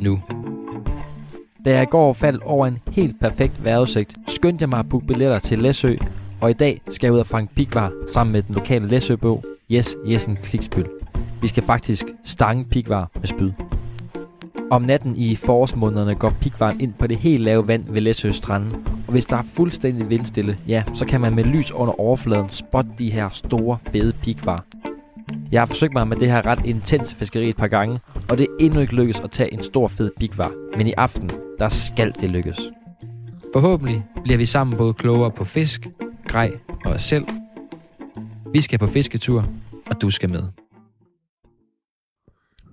nu. Da jeg i går faldt over en helt perfekt vejrudsigt, skyndte jeg mig at booke billetter til Læsø, og i dag skal jeg ud og fange pigvar sammen med den lokale Læsøbog, Jes Jessen Kliksbøl. Vi skal faktisk stange pigvar med spyd. Om natten i forårsmånederne går pigvaren ind på det helt lave vand ved Læsø Stranden, og hvis der er fuldstændig vindstille, ja, så kan man med lys under overfladen spotte de her store, fede pigvar. Jeg har forsøgt mig med det her ret intense fiskeri et par gange, og det er endnu ikke lykkedes at tage en stor fed pigvar. Men i aften, der skal det lykkes. Forhåbentlig bliver vi sammen både klogere på fisk, grej og os selv. Vi skal på fisketur, og du skal med.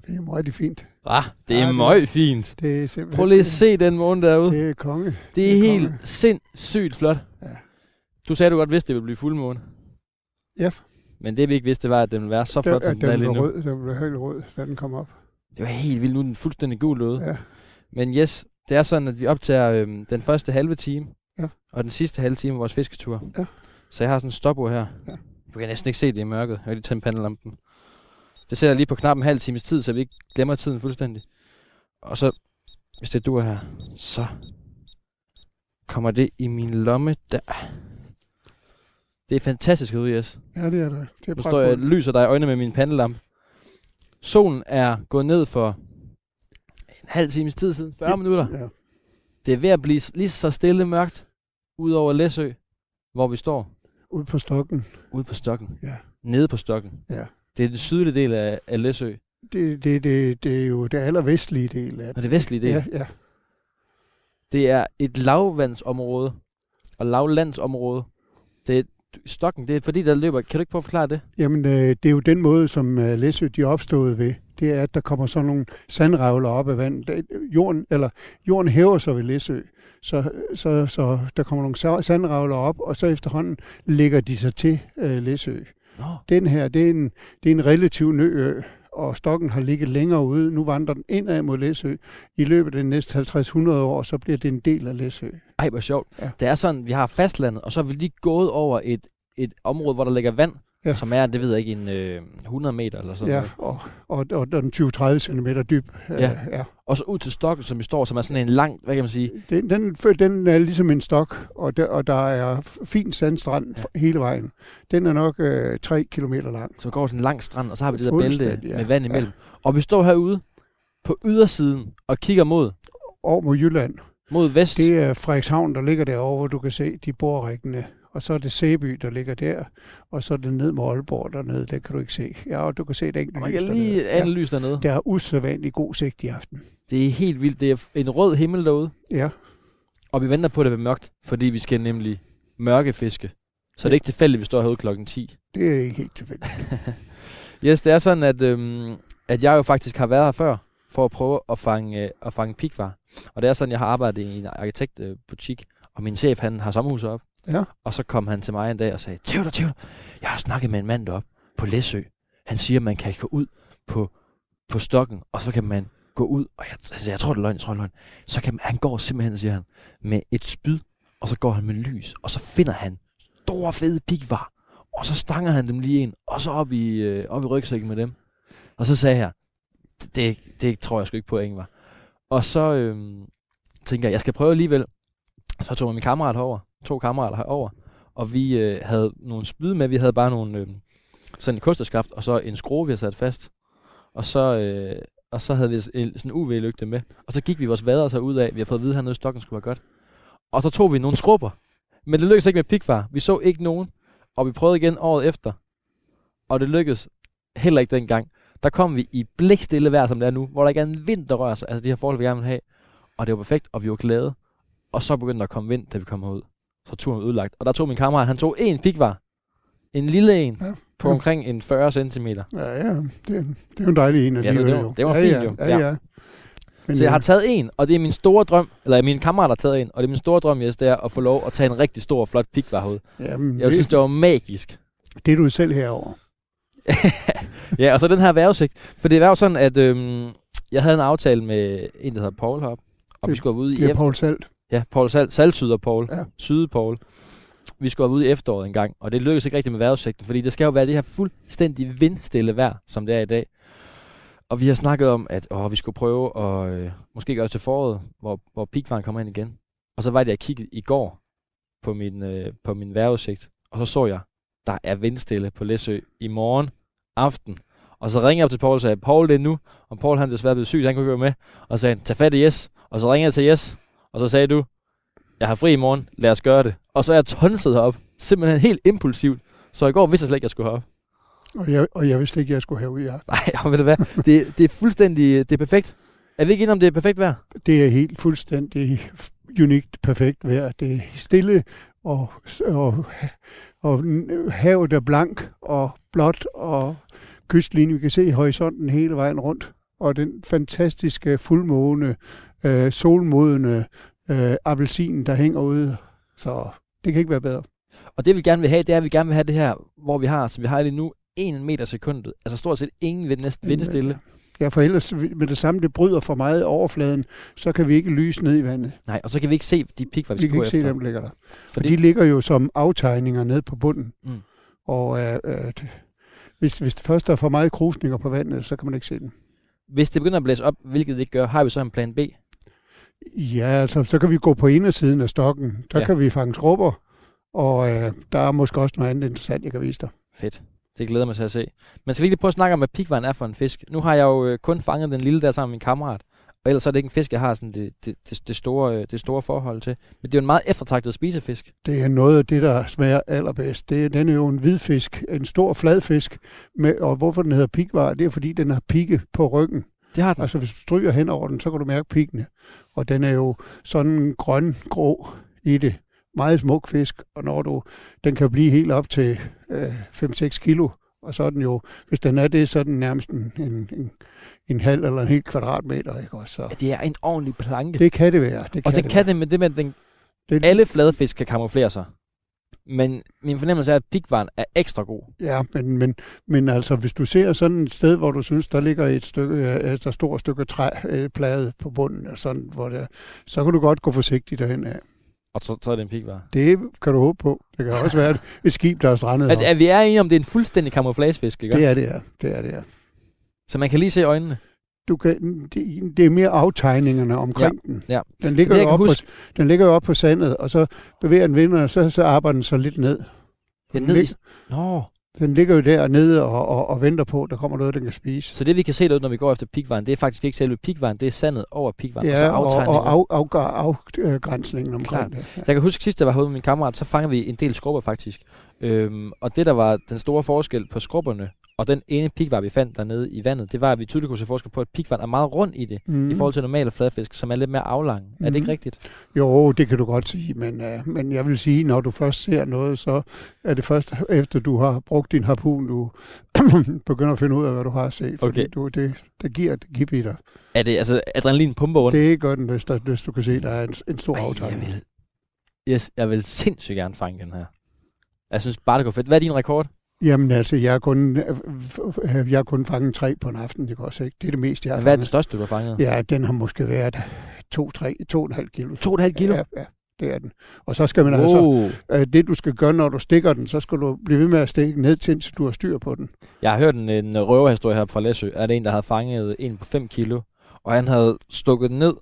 Det er meget fint. Hva? Det er Ja, meget fint. Det er simpelthen... Prøv lige at se den måne derude. Det er konge. Det er det er helt konge. sindssygt flot. Ja. Du sagde, du godt vidste, det ville blive fuldmåne. Ja. Men det vi ikke vidste, det var, at den ville være så Den, flot, som at den er den lige blev nu. rød, den blev helt rød, da den kom op. Det var helt vildt. Nu er den fuldstændig gul derude. Ja. Men yes, det er sådan, at vi optager øhm, den første halve time, Ja. og den sidste halve time af vores fisketur. Ja. Så jeg har sådan en stopur her. Ja. Du kan næsten ikke se det i mørket. Jeg vil lige tænde pandelampen. Det sætter jeg lige på knap en halv times tid, så vi ikke glemmer tiden fuldstændig. Og så, hvis det du er her, så kommer det i min lomme der. Det er fantastisk ude, Jes. Ja, det er der. Det er Nu står jeg og lyser dig i øjnene med min pandelampe. Solen er gået ned for en halv times tid siden. 40 minutter. Ja. Det er ved at blive lige så stille mørkt ud over Læsø, hvor vi står Ude på stokken. ude på stokken. Ja. Nede på stokken. Ja. Det er den sydlige del af, af Læsø, Det, det, det, det er jo det allervestlige del af og det vestlige del. Ja, ja. Det er et lavvandsområde og lavlandsområde. Det er stokken, det er fordi, der løber... Kan du ikke prøve at forklare det? Jamen, øh, det er jo den måde, som øh, Læsø de er opstået ved. Det er, at der kommer sådan nogle sandrevler op af vandet. Jorden, eller, jorden hæver sig ved Læsø. Så, så, så der kommer nogle sa- sandrevler op, og så efterhånden lægger de sig til øh, Læsø. Nå, Den her, det er en, det er en relativ ny ø, og stokken har ligget længere ude. Nu vandrer den indad mod Læsø. I løbet af de næste 50-100 år, så bliver det en del af Læsø. ej, hvor sjovt. Ja. Det er sådan, vi har fastlandet, og så er vi lige gået over et, et område, hvor der ligger vand, Ja. som er, det ved jeg ikke, en øh, 100 meter eller sådan Ja, noget. og, og, og den 20-30 cm dyb. øh, Ja. ja. Og så ud til stokken, som vi står, som er sådan en lang, hvad kan man sige, Den, den, den er ligesom en stok, og der, og der er fin sandstrand Ja. ja. hele vejen. Den er nok øh, 3 km lang. som går sådan en lang strand, og så har vi det der bælte ja. med vand imellem. Og vi står herude på ydersiden og kigger mod, Over mod Jylland. mod vest. Det er Frederikshavn, der ligger derovre, hvor du kan se de borrækkene. Og så er det Sæby, der ligger der. Og så er det ned mod Aalborg dernede, der kan du ikke se. Ja, og du kan se et enkelt lys dernede. lige Ja. analyse dernede. Der er usædvanlig god sigt i aften. Det er helt vildt. Det er en rød himmel derude, Ja, og vi venter på, at det bliver mørkt, fordi vi skal nemlig mørkefiske. Så det er ikke tilfældigt, at vi står herude klokken 10. det er ikke helt tilfældigt. Yes, det er sådan, at, øhm, at jeg jo faktisk har været her før, for at prøve at fange, øh, at fange pigvar. Og det er sådan, jeg har arbejdet i en arkitektbutik, og min chef, han har sommerhus op. Ja. Og så kom han til mig en dag og sagde, Theodor, Theodor, jeg har snakket med en mand deroppe på Læsø. Han siger, at man kan gå ud på, på stokken, og så kan man gå ud, og jeg, altså, jeg tror, det er løgn, jeg tror, det er løgn. Så kan man, han går simpelthen, siger han, med et spyd, og så går han med lys, og så finder han store fede pigvar, og så stanger han dem lige ind, og så op i, øh, op i rygsækken med dem. Og så sagde jeg, det, det tror jeg sgu ikke på, at ingen var. Og så øh, tænker jeg, jeg skal prøve alligevel. Så tog jeg min kammerat over, to kammerater herover, og vi øh, havde nogle spyd med. Vi havde bare nogle, øh, sådan en kosterskaft, og så en skrue, vi havde sat fast. Og så, øh, og så havde vi en, sådan en UV-lygte med. Og så gik vi vores vader så ud af, vi har fået at vide, at hernede stokken skulle være godt. Og så tog vi nogle skrubber. Men det lykkedes ikke med pikvar. Vi så ikke nogen. Og vi prøvede igen året efter. Og det lykkedes heller ikke dengang. Der kom vi i blikstille vejr, som det er nu, hvor der ikke er en vind, der rører sig. Altså de her forhold, vi gerne vil have. Og det var perfekt, og vi var glade. Og så begyndte der at komme vind, da vi kom ud. Så turen udlagt. Og der tog min kammerat, han tog en pikvar. En lille en. Ja. På Ja. omkring en 40 cm. Ja, ja, det, det er jo en dejlig en Ja, så alligevel. det var- jo. det var ja, fint ja, jo. Ja, Ja. ja. Men, Så jeg har øh, taget en, og det er min store drøm, eller min kammerat har taget en, og det er min store drøm, Jes, det er at få lov at tage en rigtig stor, flot pikvarhoved. jamen, Jeg synes, det var magisk. det er du selv herover. ja, og så den her vejrudsigt. For det var jo sådan, at øhm, jeg havde en aftale med en, der hedder Paul heroppe, og vi Det- skulle være ude i Det er efter... Paul Salt. Ja, Paul Sal Salsyder Paul. Ja. Syde Paul. Vi skulle ude i efteråret en gang, og det lykkedes ikke rigtigt med vejrudsigten, fordi det skal jo være det her fuldstændig vindstille vejr, som det er i dag. Og vi har snakket om, at åh, vi skulle prøve at øh, måske gøre det til foråret, hvor, hvor pikvaren kommer ind igen. Og så var det, jeg kiggede i går på min, øh, på min vejrudsigt, og så så jeg, der er vindstille på Læsø i morgen aften. Og så ringede jeg op til Paul og sagde, Paul det er nu. Og Paul han desværre blevet syg, han kunne ikke være med. Og sagde tag fat i Yes. Og så ringede jeg til Yes. Og så sagde du, jeg har fri i morgen, lad os gøre det. Og så er jeg tonset herop, simpelthen helt impulsivt. Så i går vidste jeg slet ikke, jeg skulle herop. Og jeg, og jeg vidste ikke, jeg skulle herud i aften. Nej, ved du hvad, det, det er fuldstændig, det er perfekt. Er vi ikke enige om, det er perfekt vejr? Det er helt fuldstændig unikt perfekt vejr. Det er stille, og, og, og havet er blank og blåt, og kystlinjen, vi kan se horisonten hele vejen rundt. Og den fantastiske fuldmåne, øh, solmodende øh, appelsin, der hænger ude. Så det kan ikke være bedre. Og det vi gerne vil have, det er, at vi gerne vil have det her, hvor vi har, som vi har det nu, 1 meter sekundet. Altså stort set ingen vind, næsten vindestille. Ja, for ellers med det samme, det bryder for meget overfladen, så kan vi ikke lyse ned i vandet. Nej, og så kan vi ikke se de pik, hvad vi, Vi skal kan gå ikke se, efter. dem ligger der. For Fordi, de ligger jo som aftegninger ned på bunden. Mm. Og øh, øh, hvis, hvis det først er for meget krusninger på vandet, så kan man ikke se den. hvis det begynder at blæse op, hvilket det ikke gør, har vi så en plan B. Ja, altså, så kan vi gå på indersiden af stokken. Der Ja. kan vi fange skrubber, og øh, der er måske også noget andet interessant, jeg kan vise dig. Fedt. Det glæder mig til at se. Men skal vi lige prøve at snakke om, hvad pikvaren er for en fisk? Nu har jeg jo øh, kun fanget den lille der sammen med min kammerat. Og ellers er det ikke en fisk, jeg har sådan det, det, det, store, øh, det store forhold til. Men det er jo en meget eftertragtet spisefisk. Det er noget af det, der smager allerbedst. Det, er- den er jo en hvid fisk, en stor fladfisk, med, og hvorfor den hedder pikvar, det er fordi, den har pigge på ryggen. Det har den. Altså hvis du stryger hen over den, så kan du mærke piggene. Og den er jo sådan grøn, grå i det. Meget smuk fisk, og når du, den kan blive helt op til øh, 5-6 kilo. Og så er den jo, hvis den er det, så er den nærmest en, en, en, en halv eller en hel kvadratmeter. Ikke? også? Så Ja, det er en ordentlig planke. det kan det være. Det og det det kan det med det med, den, Det, alle fladfisk kan kamuflere sig. Men min fornemmelse er, at pikvaren er ekstra god. Ja, men, men, men altså, hvis du ser sådan et sted, hvor du synes, der ligger et stykke, øh, der står et stykke træ, øh, på bunden, og sådan, hvor det, så kan du godt gå forsigtigt derhen af. Og så, så er det en pikvar. Det kan du håbe på. Det kan også være et, skib, der er strandet At, at vi er enige om, det er en fuldstændig camouflagefisk, ikke? Det er det, ja. Det er det, ja. Så man kan lige se øjnene. Du kan, det, det er mere aftegningerne omkring ja. den. ja. Den ligger, Det, jo op på, den ligger jo op på sandet, og så bevæger den vinden, og så, så arbejder den så lidt ned. Ja, Den, ned i... lig, Nå, den ligger jo dernede og, og, og venter på, at der kommer noget, den kan spise. så det vi kan se derude, når vi går efter pikvaren, det er faktisk ikke selve pikvaren, det er sandet over pikvaren. Det og så og, og af, af, af, afgrænsningen omkring Klart. det. Ja. Jeg kan huske sidst, jeg var herude med min kammerat, så fanger vi en del skrubber faktisk. Øhm, og det, der var den store forskel på skrubberne, og den ene pikvar, vi fandt dernede i vandet, det var, at vi tydeligt kunne se forskel på, at pikvaren er meget rund i det, mm. I forhold til normale fladfisk, som er lidt mere aflang. Mm. Er det ikke Mhm. rigtigt? Jo, det kan du godt sige, men, uh, men jeg vil sige, når du først ser noget, så er det først efter du har brugt din harpun, du begynder at finde ud af, hvad du har set. Fordi Okay. du, det, det giver et kip i dig. Er det altså adrenalin pumper rundt? Det gør den, hvis, der, hvis du kan se, der er en, en stor Ej, jeg aftegning. vil, yes, jeg vil sindssygt gerne fange den her. Jeg synes bare, det går fedt. Hvad er din rekord? Jamen altså, jeg har kun, øh, jeg har kun fanget tre på en aften, det også ikke. Det er det meste, jeg har Hvad er den største, du har fanget? Ja, den har måske været 2-2,5 kilo. 2,5 kilo? Ja, ja, det er den. Og så skal man altså, Wow. øh, det du skal gøre, når du stikker den, så skal du blive ved med at stikke ned til, indtil du har styr på den. Jeg har hørt en, en røverhistorie her fra Læsø. Er det en, der havde fanget en på 5 kilo, og han havde stukket den ned,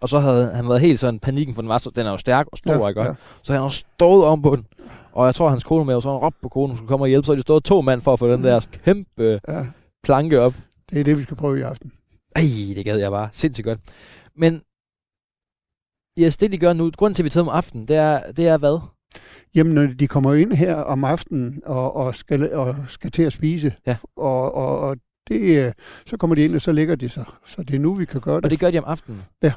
og så havde han været helt sådan panikken, for den, var så, den er jo stærk og stor, ja, ikke? Ja. Så han har stået om på den. Og jeg tror, hans kone med, og så han råbt på konen, skulle komme og hjælpe, så de stået to mand for at få den Mm. der kæmpe ja. planke op. Det er det, vi skal prøve i aften. Ej, det gad jeg bare. Sindssygt godt. Men yes, det de gør nu, grunden til, at vi tager om aftenen, det er, det er hvad? Jamen, når de kommer ind her om aftenen og, og, skal, og skal til at spise, Ja. og, og, og det, øh, så kommer de ind, og så ligger de sig. Så det er nu, vi kan gøre det. Og det gør de om aftenen? Ja.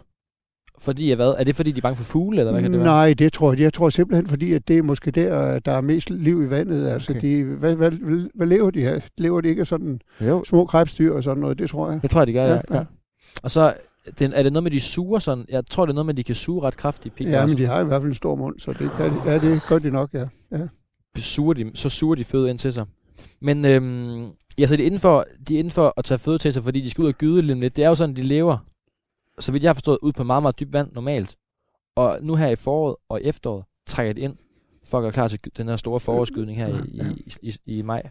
Fordi at hvad? Er det fordi, de er bange for fugle, eller hvad kan det være? Nej, det tror jeg. Jeg tror simpelthen, fordi at det er måske der, der er mest liv i vandet. Altså, Okay. de, hvad, hvad, hvad, lever de her? Lever de ikke af sådan Jo. små krebsdyr og sådan noget? Det tror jeg. Det tror jeg, de gør, ja. Ja, ja. Og så det, er det noget med, de suger sådan? Jeg tror, det er noget med, de kan suge ret kraftigt. Pigvarer, Ja, men de har i hvert fald en stor mund, så det, kan de, ja, det gør de nok, ja. ja. suger de, så suger de føde ind til sig. Men øhm, ja, så de er inden for, de er inden for at tage føde til sig, fordi de skal ud og gyde lidt. Det er jo sådan, de lever, så vidt jeg har forstået, ud på meget, meget dybt vand normalt. Og nu her i foråret og efteråret trækker de ind for at gøre klar til den her store forårsgydning her i, i, i, i, maj.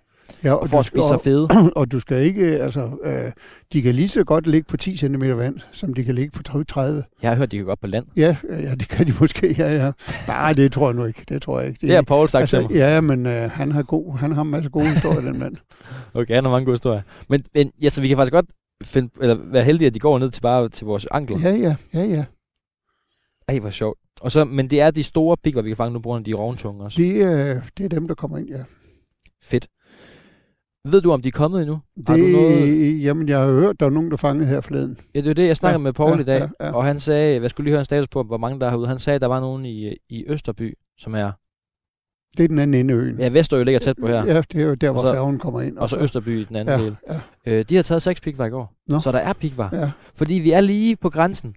ja Og for du at spise sig fede. og, og du skal ikke, altså, øh, de kan lige så godt ligge på 10 cm vand, som de kan ligge på 30. Jeg har hørt, de kan op på land. Ja, ja, det kan de måske, ja, ja. Nej, det tror jeg nu ikke, det tror jeg ikke. Det er Paul sagt altså, ja, men øh, han har god, han har en masse gode historier, den mand. Okay, han har mange gode historier. Men, men ja, så vi kan faktisk godt finde, eller være heldige, at de går ned til bare til vores ankler. Ja, ja, ja, ja. Ej, hvor sjovt. Og så, men det er de store pigger, vi kan fange nu, på grund af de rovtunge også. De, øh, det er dem, der kommer ind, ja. Fedt. Ved du, om de er kommet endnu? Har Det, du noget? Jamen, jeg har hørt, der er nogen, der fangede her forleden. Ja, det er det, jeg snakkede Ja, med Paul ja, i dag. ja, ja. Og han sagde, jeg skulle lige høre en status på, hvor mange der er herude. Han sagde, at der var nogen i, i Østerby, som er... Det er den anden ende øen. Ja, Vesterø ligger tæt på her. Ja, det er jo der, hvor Og så- færgen kommer ind. Og så Østerby i den anden ja, del. ja, Øh, de har taget seks pikvar i går. Nå. Så der er pikvar. ja. Fordi vi er lige på grænsen.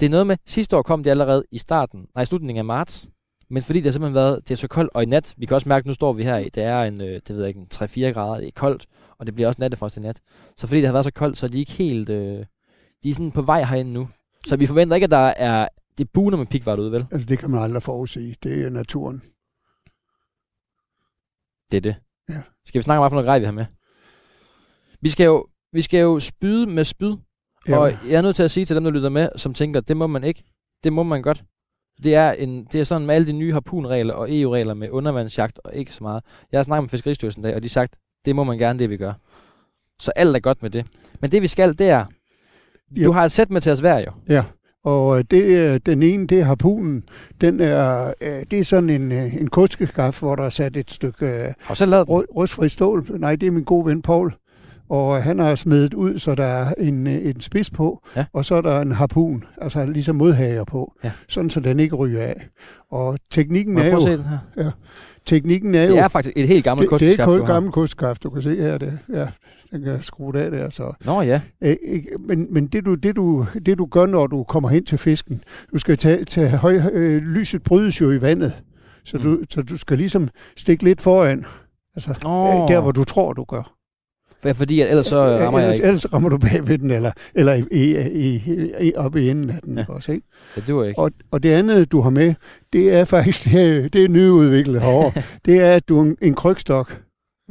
Det er noget med, sidste år kom det allerede i starten, nej, i slutningen af marts. Men fordi det har simpelthen været, det er så koldt, og i nat, vi kan også mærke, at nu står vi her i, det er en, øh, det ved jeg ikke, en 3-4 grader, det er koldt, og det bliver også nattefrost i nat. Så fordi det har været så koldt, så er de ikke helt, øh, de er sådan på vej herinde nu. Så vi forventer ikke, at der er, det buner med pikvar derude, vel? Altså, det kan man aldrig forudsige. Det er naturen. Det er det. Ja. Skal vi snakke om, hvad for noget grej vi har med? Vi skal jo, vi skal jo spyde med spyd, Ja, Og jeg er nødt til at sige til dem, der lytter med, som tænker, det må man ikke. Det må man godt. Det er, en, det er sådan med alle de nye harpunregler og EU-regler med undervandsjagt og ikke så meget. Jeg har snakket med Fiskeristyrelsen i dag, og de har sagt, det må man gerne, det vi gør. Så alt er godt med det. Men det vi skal, det er, du Jo. har et sæt med til os hver jo. Ja, og øh, det, er- den ene, det er harpunen. Den er, øh, det er sådan en, øh, en kuskeskaf, hvor der er sat et stykke øh, du selv lavet rustfri stål. Nej, det er min gode ven Paul. Og han har smedet ud, så der er en, øh, en spids på, Ja. og så er der en harpun, altså ligesom modhager på, Ja. sådan så den ikke ryger af. Og teknikken er jo, den her? Teknikken er Det jo, er faktisk et helt gammelt det, det er kosteskab, kun du har. gammel kustskaf, du kan se her, det, ja, den kan skrue af der, så Nå ja. Ikke- Men, men det, du, det, du, det du gør, når du kommer hen til fisken, du skal tage, tage høj, øh, lyset brydes jo i vandet, så, Mm. du, så du skal ligesom stikke lidt foran, altså øh, der, hvor du tror, du gør. For, fordi at ellers så rammer jeg ellers, ikke. ellers rammer du bag ved den, eller, eller i, i, i, i, oppe i enden af den. Ja. Også, ikke? Ja, det var ikke. Og, og det andet, du har med, det er faktisk det er, det er nyudviklet herovre. det er, at du er en, en krygstok.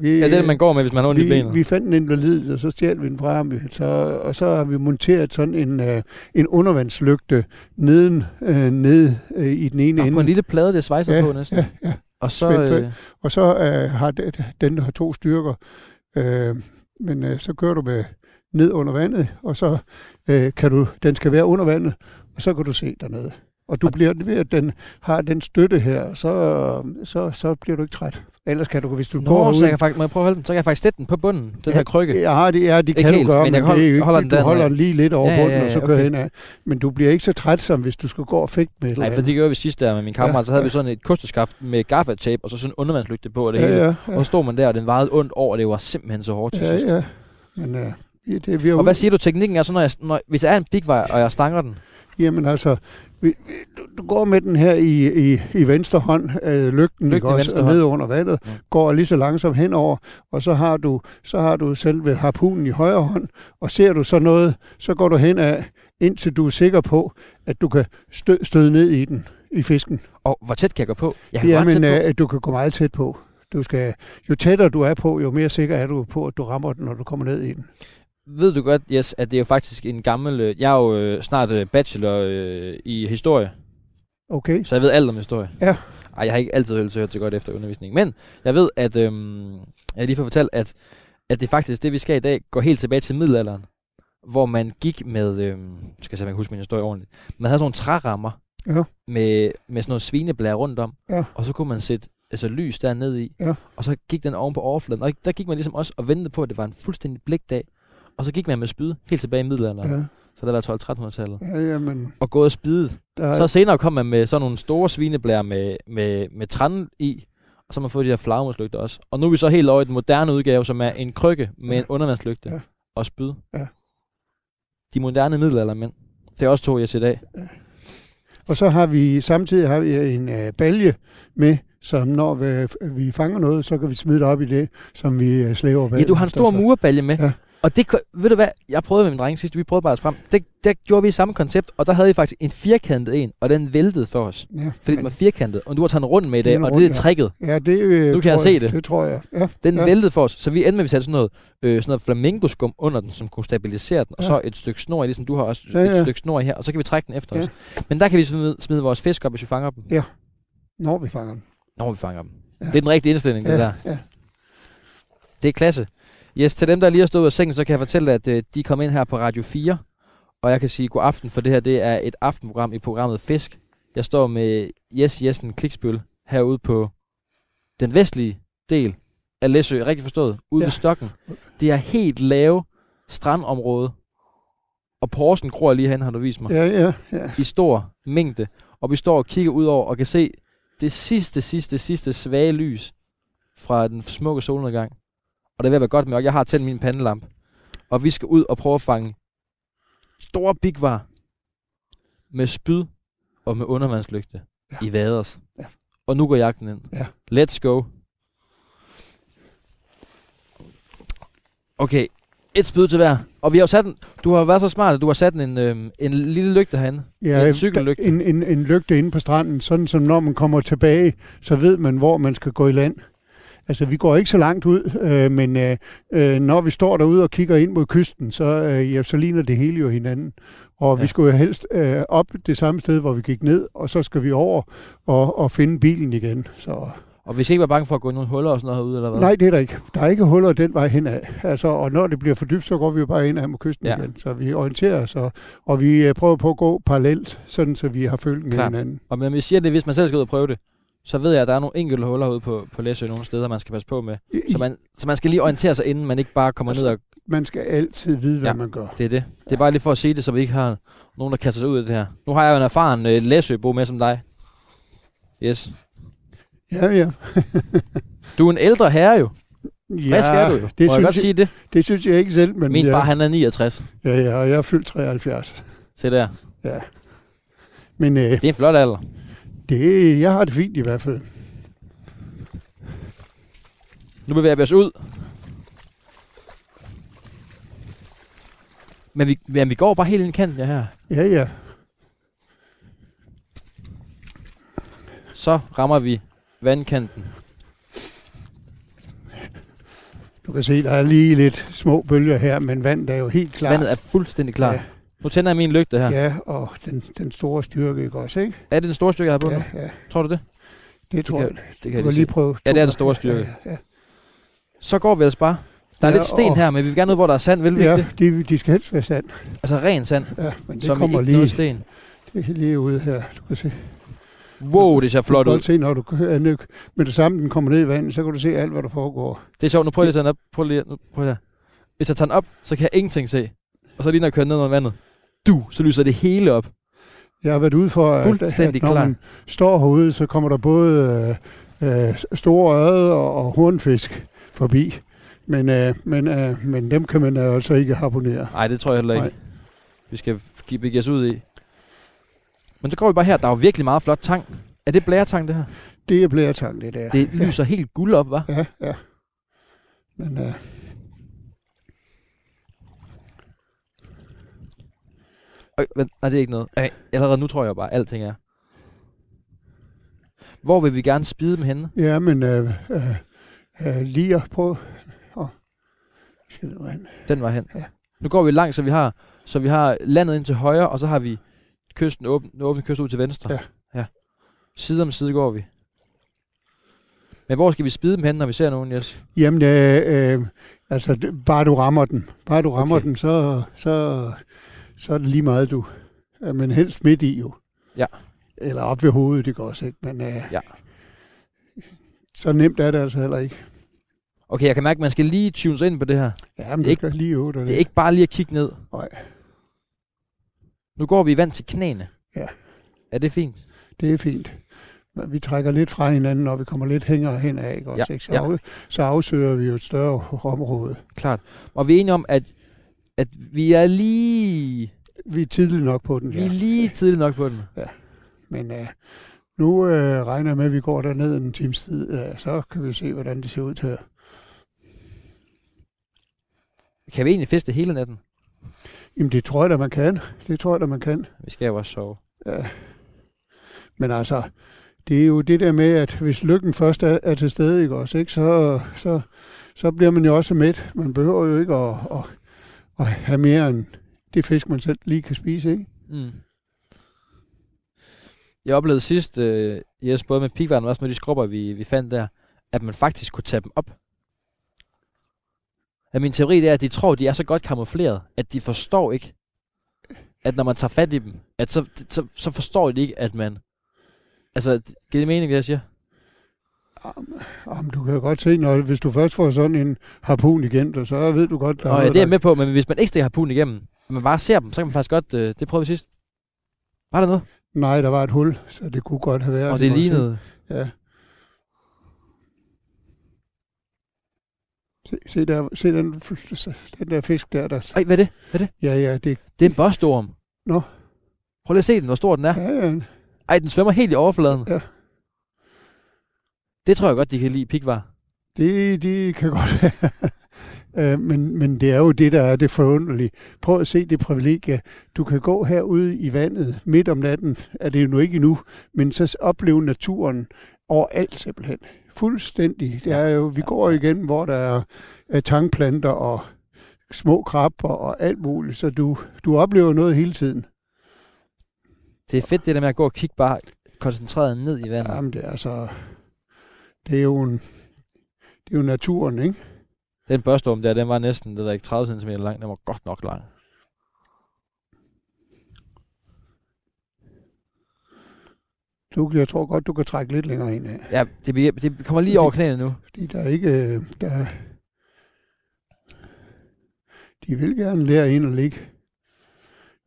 Vi, Ja, det er det, man går med, hvis man har ondt i vi, benet. vi fandt en invalid, og så stjal vi den fra ham. Så, og så har vi monteret sådan en, øh, en undervandslygte neden, øh, nede øh, i den ene Nå, ende. på en lille plade, det svejser Ja, på næsten. ja, ja. Og så... Øh, Og så øh, har den, den der har to styrker. Øh, men øh, så kører du med ned under vandet, og så øh, kan du, den skal være under vandet, og så kan du se dernede. Og du bliver ved, at den har den støtte her, så, så, så bliver du ikke træt. Ellers kan du, hvis du går Nå, så ud, jeg kan faktisk, må jeg prøve at holde den? Så kan jeg faktisk sætte den på bunden, den her krykke. Ja, det, ja, det Ikke kan helt, du gøre, men jeg men holder- det er jo ikke, holder den du holder den lige lidt over Ja, ja, bunden, ja, og så okay. kører hen af. Men du bliver ikke så træt, som hvis du skal gå og fægte med Nej, for det gjorde vi sidste der med min kammerat, Ja, så havde ja. vi sådan et kosteskaft med gaffatape, og så sådan en undervandslygte på og det ja, hele. ja, Og ja, så stod man der, og den vejede ondt over, og det var simpelthen så hårdt til ja, sidst. ja. Men øh, ja, det, vi Og hvad siger du, teknikken er så, når jeg, når, hvis jeg er en bigvej, og jeg stanger den? Jamen altså, vi, du, du går med den her i, i, i venstre hånd, øh, lygten, ikke også, venstre ned under vandet, Ja. går lige så langsomt henover, og så har du, så har du selve harpunen i højre hånd, og ser du så noget, så går du hen af, indtil du er sikker på, at du kan stø, støde ned i den, i fisken. Og hvor tæt kan jeg gå på? Jeg kan Jamen, tæt på. øh, du kan gå meget tæt på. Du skal, jo tættere du er på, jo mere sikker er du på, at du rammer den, når du kommer ned i den. Ved du godt, yes, at det er jo faktisk en gammel... øh, Jeg er jo øh, snart øh, bachelor øh, i historie, Okay? så jeg ved alt om historie. Ja. Ej, jeg har ikke altid hørt så godt efter undervisning. Men jeg ved, at... Øhm, jeg lige får fortalt, at, at det faktisk, det vi skal i dag, går helt tilbage til middelalderen. Hvor man gik med... Øhm, skal jeg se, om jeg kan huske min historie ordentligt. Man havde sådan nogle trærammer Ja. med, med sådan noget svineblære rundt om. Ja. Og så kunne man sætte altså, lys dernede i. Ja. Og så gik den oven på overfladen. Og der gik man ligesom også og ventede på, at det var en fuldstændig blikdag. Og så gik man med spyd helt tilbage i middelalderen. Ja. Så det var 12-1300-tallet. ja jamen, Og gået og spidet. der, Så senere kom man med sådan nogle store svineblære med, med, med træn i. Og så har man fået de her flagmuslygter også. Og nu er vi så helt over i den moderne udgave, som er en krykke med Ja. en undervandslygte Ja. og spyd. Ja. De moderne middelaldermænd. Det er også to, jeg i dag. Og så har vi samtidig har vi en øh, balje med, som når vi, vi fanger noget, så kan vi smide det op i det, som vi øh, slæver. Ja, du har en stor murbalje med. Ja. Og det, ved du hvad, jeg prøvede med min dreng sidst, vi prøvede bare at frem. Det, der gjorde vi samme koncept, og der havde vi faktisk en firkantet en, og den væltede for os. Ja, Fordi den var firkantet, og du har taget den rundt med i dag, og det er rundt, ja. tricket. ja, det øh, Nu kan jeg se det. Det tror jeg. Ja, Den ja. ja. væltede for os, så vi endte med, at vi satte sådan noget, øh, sådan noget flamingoskum under den, som kunne stabilisere den, og Ja. så et stykke snor i, ligesom du har også Ja, et ja. stykke snor i her, og så kan vi trække den efter Ja. os. Men der kan vi smide, smide vores fisk op, hvis vi fanger dem, når vi fanger den. når vi fanger dem. Ja. Det er den rigtige indstilling, det Ja, der. ja. Det er klasse. Yes, til dem, der lige har stået ud af sengen, så kan jeg fortælle, at øh, de kom ind her på Radio 4. Og jeg kan sige god aften, for det her det er et aftenprogram i programmet Fisk. Jeg står med Jes Jessen Kliksbøl herude på den vestlige del af Læsø, rigtig forstået, ude Ja. ved Stokken. Det er helt lave strandområde. Og porsen gror lige hen, har du vist mig, Ja, ja, ja. i stor mængde. Og vi står og kigger ud over og kan se det sidste, sidste, sidste svage lys fra den smukke solnedgang. Og det er ved at være godt mørkt. Jeg har tændt min pandelamp. Og vi skal ud og prøve at fange store bigvar med spyd og med undervandslygte Ja. ja. i vaders. Ja. Og nu går jagten ind. Ja. Let's go. Okay, et spyd til hver. Og vi har jo sat en, du har været så smart, at du har sat en, øhm, en lille lygte herinde. ja En cykellygte. En, en, en lygte inde på stranden, sådan som når man kommer tilbage, så ved man, hvor man skal gå i land. Altså, vi går ikke så langt ud, øh, men øh, øh, når vi står derude og kigger ind mod kysten, så, øh, ja, så ligner det hele jo hinanden. Og ja. Vi skulle jo helst øh, op det samme sted, hvor vi gik ned, og så skal vi over og, og finde bilen igen. Så, Og vi skal ikke være bange for at gå i nogle huller og sådan noget herude, eller hvad? nej, det er der ikke. Der er ikke huller den vej henad. Altså, og når det bliver for dybt, så går vi jo bare ind mod kysten ja. Igen. Så vi orienterer os, og, og vi øh, prøver på at gå parallelt, sådan så vi har følt med hinanden. Og men jeg siger det, hvis man selv skal ud og prøve det, så ved jeg, at der er nogle enkelte huller ude på, på Læsø nogle steder, man skal passe på med. Så man, så man skal lige orientere sig, inden man ikke bare kommer ned og... man skal altid vide, hvad ja. Ja. man gør. Det er det. Det er bare lige for at sige det, så vi ikke har nogen, der kaster sig ud af det her. Nu har jeg jo en erfaren øh, Læsøbo med som dig. Yes. Ja, ja. Du er en ældre herre jo. Frisk er du jo. Det Må jeg synes, godt jeg, sige det? det synes jeg ikke selv, men Min ja, far, han er 69. ja, ja, og jeg er fyldt 73. Se der. Men øh, Det er en flot alder. Det, jeg har det fint i hvert fald. Nu bevæger vi os ud. Men vi, men vi går bare helt ind i kanten, ja her. Ja, ja. Så rammer vi vandkanten. Du kan se, der er lige lidt små bølger her, men vandet er jo helt klart. Vandet er fuldstændig klar. Ja. Nu tænder jeg min lygte her. Ja, og den, den store styrke, ikke også, ikke? Er det den store stykke, jeg har på Ja, nu? ja. Tror du det? Det tror kan- jeg. Det Du kan jeg lige lige prøve. Ja, det er den to- store styrke. Ja, ja, Så går vi ellers bare. Der er Ja, lidt sten her, men vi vil gerne ud, hvor der er sand, vil vi ja. ikke det? ja de, de skal helst være sand. Altså ren sand, Ja, men det som kommer ikke lige, noget sten. det er lige ude her. Du kan se. Wow, det ser flot du kan ud. se, når du kører ned, med det samme, den kommer ned i vandet, så kan du se alt, hvad der foregår. Det er sjovt, nu prøver jeg at tage den op. Prøv lige, nu, prøv her. Hvis jeg tager den op, så kan jeg ingenting se. Og så lige når jeg kører ned under vandet, du, så lyser det hele op. Jeg har været ude for, at, at når klar. man står herude, så kommer der både øh, øh, store øde og, og hornfisk forbi. Men, øh, men, øh, men dem kan man altså ikke harponere. Nej, det tror jeg heller ikke. Nej. Vi skal give begive os ud i. Men så går vi bare her. Der er jo virkelig meget flot tang. Er det blæretang, det her? Det er blæretang, det der. Det lyser helt guld op, hva'? Ja, ja. Men øh, Øh, vent, nej, det er ikke noget. Øh, allerede nu tror jeg bare, at alting er. Hvor vil vi gerne spide dem henne? ja, men øh, øh, øh, lige at prøve... Oh, skal det hen? Den var hen. Ja. Nu går vi langt, så vi har, så vi har landet ind til højre, og så har vi kysten åben, den åbne kyst ud til venstre. Ja. ja. Side om side går vi. Men hvor skal vi spide dem hen, når vi ser nogen, Jes? Jamen, øh, øh, altså, bare du rammer den. Bare du rammer Okay. den, så, så, så er det lige meget, du. Men helst midt i, jo. Ja. Eller op ved hovedet, det går også ikke. Men øh, Ja. så nemt er det altså heller ikke. Okay, jeg kan mærke, at man skal lige tune sig ind på det her. Ja, men Det er ikke- lige øve dig Det er ikke bare lige at kigge ned. Nej. Nu går vi vand til knæene. Ja. Er det fint? Det er fint. Men vi trækker lidt fra hinanden, når vi kommer lidt hængere hen af, ikke? Også, Ja, ikke? Så, ja. af, så afsøger vi jo et større område. Klart. Og vi er enige om, at, at vi er lige vi er tidligt nok på den, Vi er ja. lige tidligt nok på den. Men uh, nu uh, regner jeg med, at vi går derned en times tid, uh, så kan vi se, hvordan det ser ud til. Kan vi egentlig fiske hele natten? Jamen, det tror jeg da, man kan. Det tror jeg da, man kan. Vi skal jo også sove. Ja. Men altså, det er jo det der med, at hvis lykken først er, er til stede, ikke også, ikke, så, så, så bliver man jo også mæt. Man behøver jo ikke at, at, at have mere end det fisk, man selv lige kan spise, ikke? Mm. Jeg oplevede sidst, øh, yes, både med pigvarden og også med de skrubber, vi, vi fandt der, at man faktisk kunne tage dem op. At min teori det er, at de tror, de er så godt kamufleret, at de forstår ikke, at når man tager fat i dem, at så, så, så forstår de ikke, at man... Altså, giver det mening, det jeg siger? Jamen, du kan godt se, når, hvis du først får sådan en harpun igennem, så ved du godt, der Nå, ja, noget, det er jeg med på, men hvis man ikke stikker harpunen igennem, man bare ser dem, så kan man faktisk godt... Øh, det prøvede vi sidst. Var der noget? Nej, der var et hul, så det kunne godt have været. Og det ikke? lignede... Ja. Se, se, der, se den, den der fisk der, der... Ej, hvad er det? Ja, ja, det... Det er en bostorm. Nå. Prøv lige at se den, hvor stor den er. Ja, ja, Ej, den svømmer helt i overfladen. Ja. Det tror jeg godt, de kan lide pikvar. det, det kan godt være. Øh, men, men det er jo det, der er det forunderlige. Prøv at se det privilegie. Du kan gå herude i vandet midt om natten, er det jo nu ikke endnu, men så opleve naturen overalt simpelthen. Fuldstændig. Det er jo, vi går igen, hvor der er, er tangplanter og små krabber og alt muligt, så du, du oplever noget hele tiden. Det er fedt, det der med at gå og kigge bare koncentreret ned i vandet. Jamen, det er altså... Det er jo en, det er jo naturen, ikke? Den børstorm der, den var næsten, det ved ikke, 30 cm lang. Den var godt nok lang. Du, jeg tror godt, du kan trække lidt længere ind. Ja, det, det kommer lige over knæene nu. Fordi der er ikke... øh, Der, de vil gerne lære ind at ligge.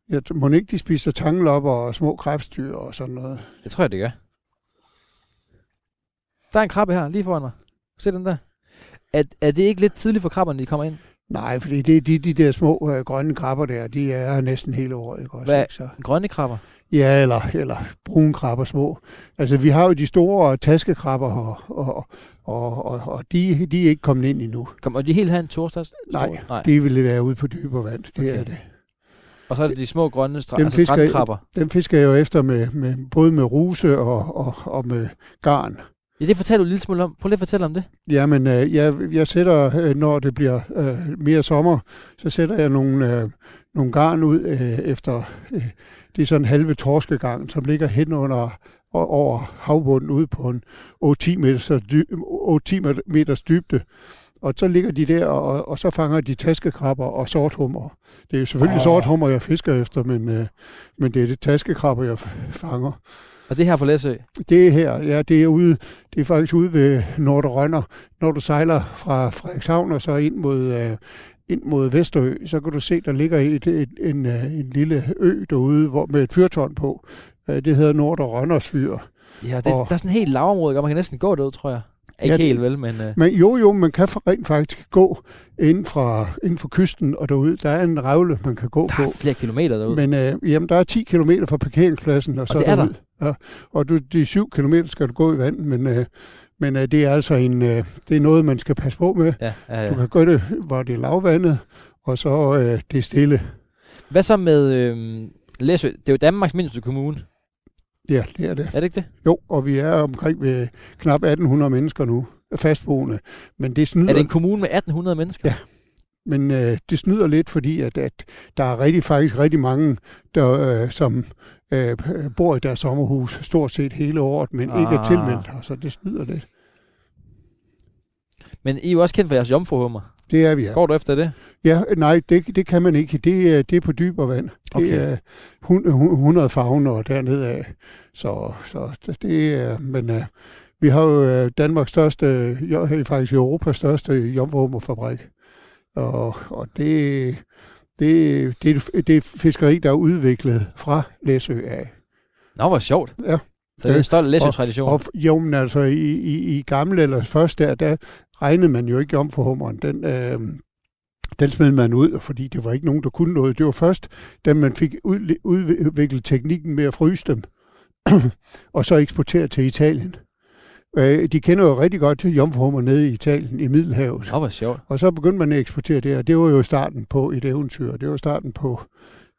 Jeg må ikke, de spiser tanglopper og små krebsdyr og sådan noget. Det tror jeg, det gør. Der er en krabbe her, lige foran mig. Se den der. Er, er det ikke lidt tidligt for krabberne, de kommer ind? Nej, fordi det er de, de der små øh, grønne krabber der, de er her næsten hele året. Ikke også, Hvad- ikke? Så, Grønne krabber. ja, eller, eller brune krabber små. Altså, vi har jo de store taskekrabber, og, og, og, og, og de, de er ikke kommet ind endnu. Kommer de helt her en torsdags? Nej, Nej. De ville være ude på dybere vand. Det Okay. er det. Og så er det de små grønne stra- Dem altså fisker strandkrabber. Dem fisker jeg jo efter med, med både med ruse og, og, og med garn. Ja, det fortæller du en lille smule om. Prøv lige at fortælle om det. Jamen, øh, jeg, jeg sætter, øh, når det bliver øh, mere sommer, så sætter jeg nogle, øh, nogle garn ud øh, efter, øh, det er sådan halve torskegarn, som ligger hen under og over havbunden ude på en 8-10 meters, dy, 8-10 meters dybde. Og så ligger de der, og, og så fanger de taskekrabber og sorthummer. Det er jo selvfølgelig oh. sorthummer, jeg fisker efter, men, øh, men det er det taskekrabber, jeg fanger. Og det her for Læsø. Det er her, ja, det er ude, det er faktisk ude ved Nordre Rønner. Når du sejler fra Frederikshavn og så ind mod, øh, ind mod Vesterø, så kan du se, der ligger et, et, en, øh, en lille ø derude hvor, med et fyrtårn på. Øh, det hedder Nordre Rønners Fyr. Ja, det, Og- der er sådan en helt lavområde, og man kan næsten gå derud, tror jeg. Ikke Ja, helt vel, men... Øh, Men jo, jo, man kan rent faktisk gå inden, fra, inden for kysten og derude. Der er en revle, man kan gå der på. er flere kilometer derud. Men, øh, jamen, der er 10 km fra parkeringspladsen, og så det er der? Ja, og du, de 7 km skal du gå i vand, men, øh, men øh, det er altså en, øh, det er noget, man skal passe på med. ja, ja, Du ja. kan gøre det, hvor det er lavvandet, og så øh, det er stille. Hvad så med øh, Læsø? Det er jo Danmarks mindste kommune. Ja, det er det. Er det ikke det? Jo, og vi er omkring ved knap 1800 mennesker nu, fastboende. Men det snyder, Er det en kommune med 1800 mennesker? Ja. Men, øh, det snyder lidt, fordi at, at der er rigtig, faktisk rigtig mange, der, øh, som øh, bor i deres sommerhus stort set hele året, men ikke er Ah. tilmeldt her, så det snyder lidt. Men I er jo også kendt for jeres jomfruhummer. Det er vi, ja. Går du efter det? Ja, nej, det, det kan man ikke. Det, er- det er på dybere vand. Det Okay. er hun- hun- 100 fagner dernede af. Så, så det er, men uh, vi har jo øh, Danmarks største, faktisk Europas største jomfruhummerfabrik. Og, og det, det, det, det er fiskeri, der er udviklet fra Læsø af. Nå, hvor sjovt. Ja. Så det er en stolt Læsø-tradition. Og jo, men altså i, i, i gamle eller først der, der regnede man jo ikke jomfruhummeren. Den, øh, den smed man ud, fordi det var ikke nogen, der kunne noget. Det var først, da man fik ud, udviklet teknikken med at fryse dem, og så eksportere til Italien. Øh, de kender jo rigtig godt til jomfruhummer nede i Italien, i Middelhavet. Nå, hvor sjovt. Og så begyndte man at eksportere det, og det var jo starten på et eventyr. Det var starten på,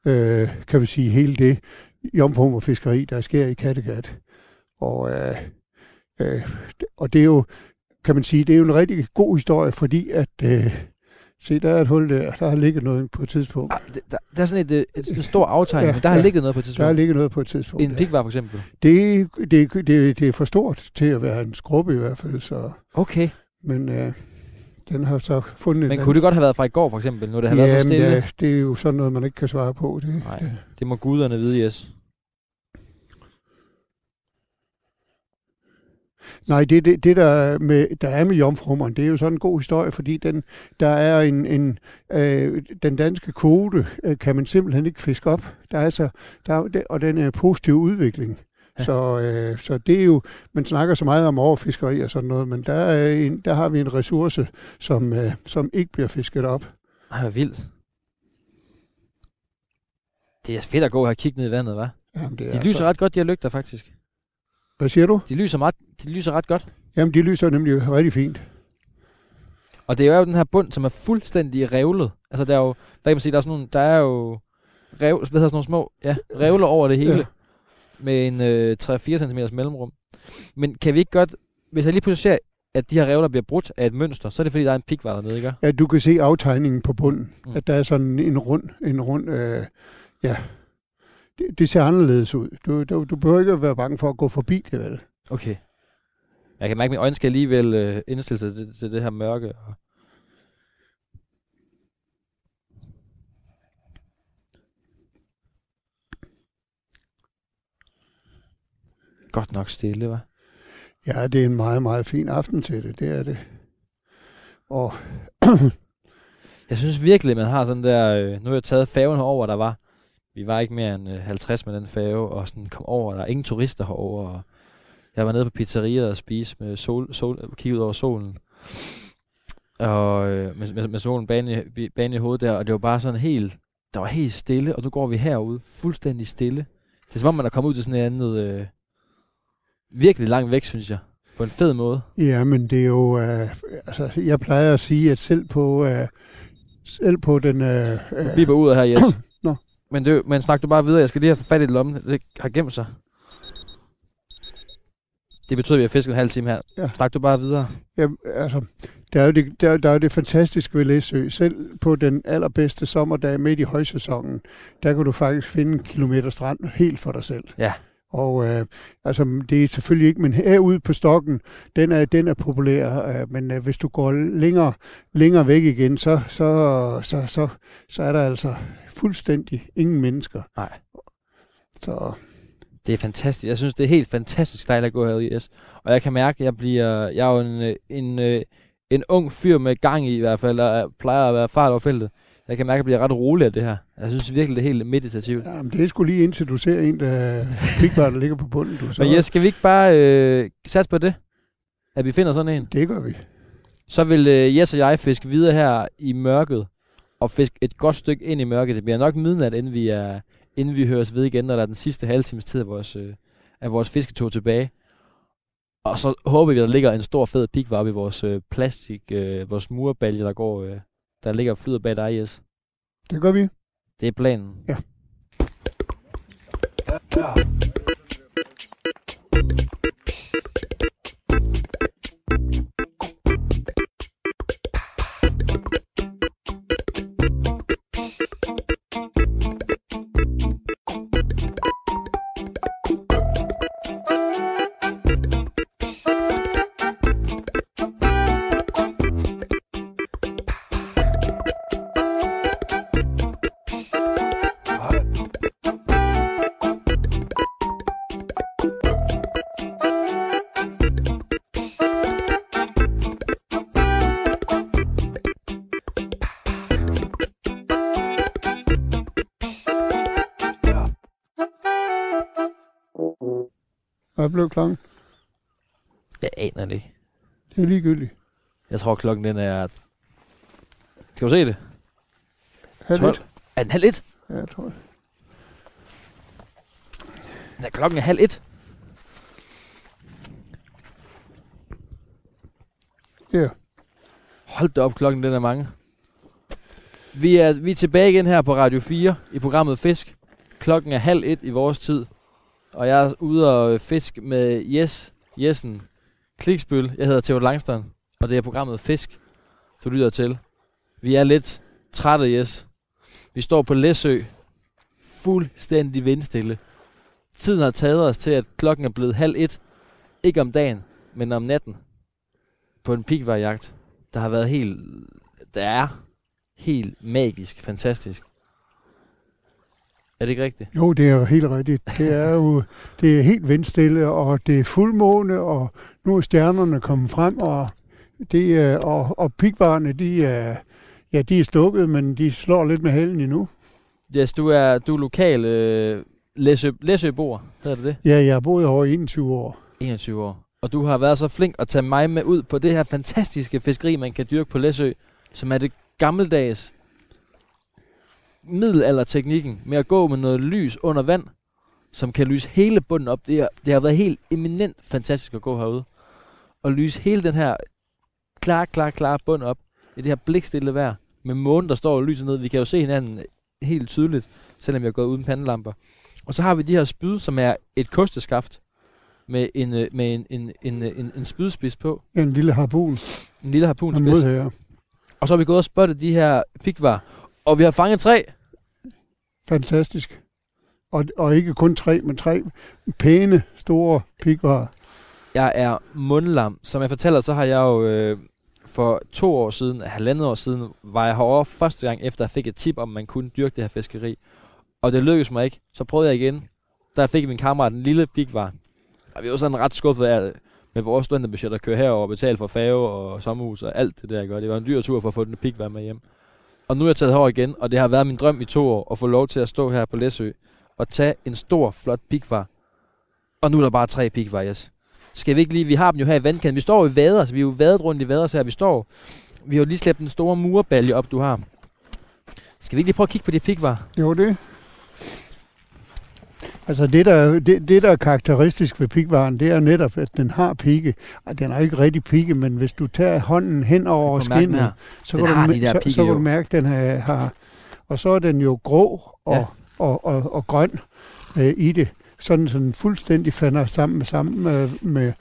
øh, kan vi sige, hele det jomfruhummerfiskeri, der sker i Kattegat. Og, øh, øh, og det er jo, kan man sige, det er jo en rigtig god historie, fordi at, øh, se, der er et hul der, der har ligget noget på et tidspunkt. Ah, der, der er sådan et, et, et, et stor aftegning, ja, men der har ja. ligget noget på et tidspunkt. Der har ligget noget på et tidspunkt. En pikvar for eksempel. Det, det, det, det er for stort til at være en skrubbe i hvert fald, så, Okay. men øh, den har så fundet Men kunne det godt have været fra i går for eksempel, når det har ja, været så stille? Ja, det er jo sådan noget, man ikke kan svare på. Det, Nej, det, det må guderne vide, yes. Nej, det, det, det der, er med, der er med jomfrummeren, det er jo sådan en god historie, fordi den, der er en, en øh, den danske kvote, øh, kan man simpelthen ikke fiske op. Der er så, der, og den er positiv udvikling. Ja. Så, øh, så det er jo, man snakker så meget om overfiskeri og sådan noget, men der, er en, der har vi en ressource, som, øh, som ikke bliver fisket op. Ej, hvor vildt. Det er fedt at gå her og kigge ned i vandet, hva'? Jamen, det De er lyser så, ret godt, de her lygter, faktisk. Hvad siger du? De lyser, ret, de lyser ret godt. Jamen, de lyser nemlig rigtig fint. Og det er jo den her bund, som er fuldstændig revlet. Altså, der er jo, hvad kan man sige, der er, sådan nogle, der er jo rev, hvad hedder sådan nogle små, ja, revler over det hele. Ja. Med en øh, 3-4 cm mellemrum. Men kan vi ikke godt, hvis jeg lige pludselig ser, at de her revler bliver brudt af et mønster, så er det fordi, der er en pikvar dernede, ikke? Ja, du kan se aftegningen på bunden, mm. at der er sådan en rund, en rund øh, ja, det, det ser anderledes ud. Du, du, du behøver ikke at være bange for at gå forbi det, vel? Okay. Jeg kan mærke, at mine øjne skal alligevel øh, indstille sig til, til det her mørke. Og... Godt nok stille, var. Ja, det er en meget, meget fin aften til det, det er det. Og Jeg synes virkelig, man har sådan der... Øh, nu har jeg taget færgen herover, der var... Vi var ikke mere end øh, 50 med den færge, og sådan kom over. Der er ingen turister herover. Og jeg var nede på pizzeriet og spise med sol, sol, kigge ud over solen. Og øh, med, med, med solen bane i, bane i hovedet der, og det var bare sådan helt... Der var helt stille, og nu går vi herude fuldstændig stille. Det er som om, man er kommet ud til sådan et andet... Øh, virkelig langt væk, synes jeg. På en fed måde. ja, men det er jo, øh, altså jeg plejer at sige, at selv på, øh, selv på den, øh, øh, Vi var ud af her, Jes. Men, det, men snak du bare videre. Jeg skal lige have fat i lommen. Det har gemt sig. Det betyder, at vi har fisket en halv time her. Ja. Snak du bare videre. Ja, altså, der er, jo det, der, der er jo det fantastiske ved Læsø. Selv på den allerbedste sommerdag midt i højsæsonen, der kan du faktisk finde en kilometer strand helt for dig selv. Ja. Og øh, altså, det er selvfølgelig ikke, men herude på stokken, den er, den er populær. Øh, men øh, hvis du går længere, længere væk igen, så, så, så, så, så er der altså fuldstændig ingen mennesker. Nej. Så Det er fantastisk. Jeg synes, det er helt fantastisk dejligt at gå herude i S. Og jeg kan mærke, at jeg bliver... Jeg er jo en, øh, en, øh, en ung fyr med gang i, i hvert fald, jeg plejer at være fart over feltet. Jeg kan mærke, at jeg bliver ret rolig af det her. Jeg synes virkelig, det er helt meditativt. ja, men det er sgu lige indtil du ser en, der pikbar, der ligger på bunden. Du, så, Men Jes, skal vi ikke bare øh, satse på det? At vi finder sådan en? Det gør vi. Så vil øh, Jes og jeg fiske videre her i mørket, og fiske et godt stykke ind i mørket. Det bliver nok midnat, inden vi, er, inden vi høres ved igen, når der er den sidste halve times tid af vores, øh, af vores fisketur tilbage. Og så håber vi, at der ligger en stor fed pikvar i vores øh, plastik, øh, vores murbalje, der går, øh, der ligger og flyder bag dig, Jes. Det gør vi. Det er planen. Ja. Hvad blev klokken? Jeg aner det ikke. Det er ligegyldigt. Jeg tror, klokken den er... Kan du se det? Halv 12. et. Er den halv et? Ja, jeg tror jeg. Ja, klokken er halv et. Ja. Hold da op, klokken den er mange. Vi er, vi er tilbage igen her på Radio 4 i programmet Fisk. Klokken er halv et i vores tid. Og jeg er ude og øh, fisk med Jes, Jessen, Kliksbøl. Jeg hedder Theo Langstrøm, og det er programmet Fisk, du lytter til. Vi er lidt trætte, Jes. Vi står på Læsø. Fuldstændig vindstille. Tiden har taget os til, at klokken er blevet halv et. Ikke om dagen, men om natten. På en pikvarjagt. Der har været helt... Der er helt magisk, fantastisk. Er det ikke rigtigt? Jo, det er helt rigtigt. Det er jo det er helt vindstille, og det er fuldmåne, og nu er stjernerne kommet frem, og, det er, og, og pigbarne, de er, ja, de er stukket, men de slår lidt med halen endnu. Yes, du er, du er lokal øh, Læsø, Læsøboer, hedder det det? Ja, jeg har boet over 21 år. 21 år. Og du har været så flink at tage mig med ud på det her fantastiske fiskeri, man kan dyrke på Læsø, som er det gammeldags middelalderteknikken med at gå med noget lys under vand, som kan lyse hele bunden op. Det, er, det har været helt eminent fantastisk at gå herude. Og lyse hele den her klar, klar, klar bund op i det her blikstille vejr med månen, der står og lyser ned. Vi kan jo se hinanden helt tydeligt, selvom jeg er gået uden pandelamper. Og så har vi de her spyd, som er et kosteskaft med en, øh, med en, en, en, øh, en, en spydspids på. En lille harpun En lille harpunspids. Og så har vi gået og spottet de her pikvar. Og vi har fanget tre. Fantastisk. Og, og ikke kun tre, men tre pæne, store pigvarer. Jeg er mundlam. Som jeg fortæller, så har jeg jo øh, for to år siden, halvandet år siden, var jeg herovre første gang, efter jeg fik et tip om, man kunne dyrke det her fiskeri. Og det lykkedes mig ikke. Så prøvede jeg igen. Der fik min kammerat en lille pikvar. Og vi var sådan ret skuffet af, med vores studenterbudget at køre herover og betale for fave og sommerhus og alt det der. Gør. Det var en dyr tur for at få den pikvar med hjem. Og nu er jeg taget herover igen, og det har været min drøm i to år at få lov til at stå her på Læsø og tage en stor, flot pikvar. Og nu er der bare tre pikvar, yes. Skal vi ikke lige, vi har dem jo her i vandkanten. Vi står jo i så vi er jo vadet rundt i så her. Vi står, vi har jo lige slæbt den store murbalje op, du har. Skal vi ikke lige prøve at kigge på de pikvar? Jo, det. Altså det der, det, det, der er karakteristisk ved pigvaren, det er netop, at den har pigge. Ej, Den er ikke rigtig pigge, men hvis du tager hånden hen over skinnet, så Den kan, du, de så, så kan du mærke, at den har, har... Og så er den jo grå og, Ja. ja. og, og, og grøn øh, i det. Sådan sådan fuldstændig fander sammen sammen med, med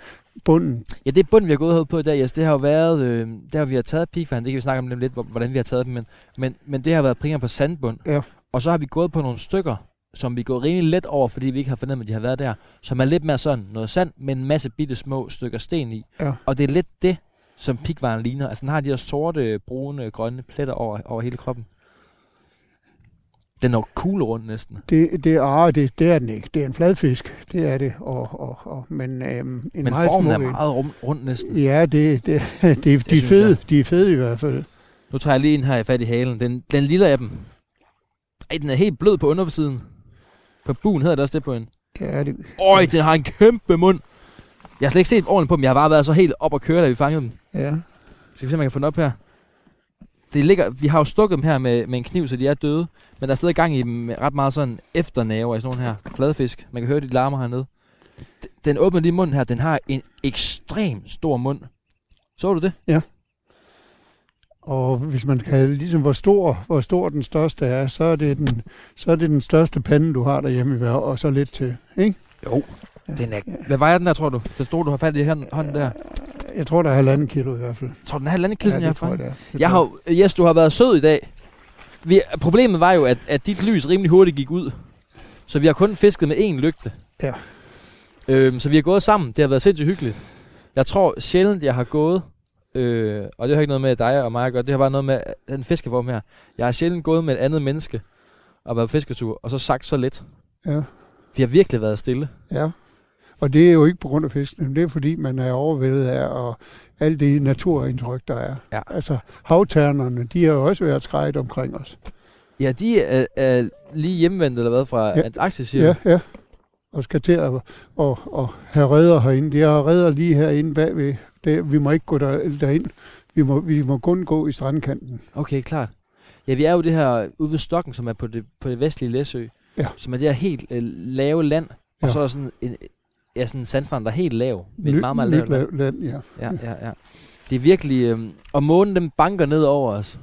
bunden. Ja, det bund, vi har gået på i dag, yes, det har jo været, øh, der vi har taget pikvand, det kan vi snakke om lidt, hvor- hvordan vi har taget dem, men, men, men det har været primært på sandbund. Ja. Og så har vi gået på nogle stykker, som vi går rimelig let over, fordi vi ikke har fornemmet, at de har været der, som er lidt mere sådan noget sand med en masse bitte små stykker sten i. Ja. Og det er lidt det, som pikvaren ligner. Altså den har de her sorte, brune, grønne pletter over, over hele kroppen. Den er cool rundt næsten. Det, det, ah, det, det er den ikke. Det er en fladfisk, det er det. Og, og, og, men øhm, en Men meget formen er smuk en. meget rum, rundt næsten. Ja, det, det, det, de, de er fede. jeg. De er fede i hvert fald. Nu tager jeg lige en her i fat i halen. Den, den lille af dem. Ej, den er helt blød på undersiden. På buen hedder det også det på en. Ja, det, Øj, den har en kæmpe mund. Jeg har slet ikke set ordentligt på dem. Jeg har bare været så helt op og køre, da vi fangede dem. ja. Skal vi se, om jeg kan få den op her. Det ligger, vi har jo stukket dem her med, med en kniv, så de er døde. Men der er stadig gang i dem med ret meget sådan efternaver i sådan nogle her fladfisk. Man kan høre, de larmer hernede. Den åbner lige munden her. Den har en ekstrem stor mund. Så du det? Og hvis man kan, ligesom hvor stor, hvor stor den største er, så er det den, så er det den største pande, du har derhjemme i hver, og så lidt til. Ikke? Jo. Den er, hvad vejer den der, tror du? Den store, du har fat i hånden, hånden der. Jeg tror, der er halvanden kilo i hvert fald. Tror, den er halvanden kilo, ja, jeg tror jeg, det er. Det Jeg har, yes, du har været sød i dag. Vi, problemet var jo, at, at dit lys rimelig hurtigt gik ud. Så vi har kun fisket med én lygte. Ja. Øhm, så vi har gået sammen. Det har været sindssygt hyggeligt. Jeg tror sjældent, jeg har gået, øh, og det har ikke noget med dig og mig at gøre, det har bare noget med den fiskeform her. Jeg har sjældent gået med et andet menneske og været på fisketur, og så sagt så lidt. Ja. Vi har virkelig været stille. Ja. Og det er jo ikke på grund af fisken, det er fordi, man er overvældet af og alle de naturindtryk, der er. Ja. Altså, havternerne, de har jo også været skrejet omkring os. Ja, de er, er lige hjemvendt eller hvad fra Ja. Antarktis, siger Ja, ja. Og skal til at og, og have redder herinde. De har redder lige herinde bagved. Det, vi må ikke gå der, derind. Vi må, vi må kun gå i strandkanten. Okay, klart. Ja, vi er jo det her ude ved Stokken, som er på det, på det vestlige Læsø. Ja. Som er det her helt øh, lave land. Og Ja. så er sådan en, ja, sådan en sandstrand, der er helt lav. Med Ny- et meget, meget lavt land. lav- land. Ja. Ja, ja, ja. Det er virkelig... Øh, og månen, den banker ned over os.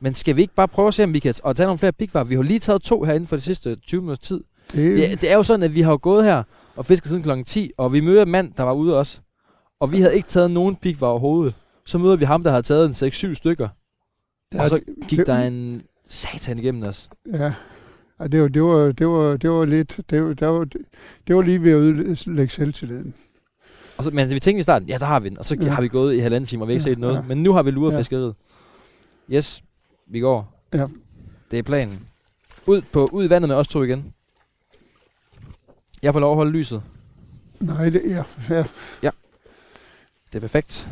Men skal vi ikke bare prøve at se, om vi kan og tage nogle flere pikvarer? Vi har lige taget to her inden for de sidste 20 minutters tid. Det, Det, det er jo sådan, at vi har gået her og fisket siden kl. 10, og vi møder en mand, der var ude også. Og vi havde ikke taget nogen pikvarer overhovedet. Så møder vi ham, der har taget en 6-7 stykker. Ja, og så gik det- der en satan igennem os. Ja. Ja, det var, det var, det var, det var lidt, det var, det var, det var lige ved at ødelægge selvtilliden. Og så, men vi tænkte i starten, ja, der har vi den. Og så Ja. har vi gået i halvanden time, og vi har ikke Ja, set noget. ja. Men nu har vi luret Ja. fiskeriet. Yes, vi går. Ja. Det er planen. Ud, på, ud i vandet med os to igen. Jeg får lov at holde lyset. Nej, det, ja, ja, Det er perfekt.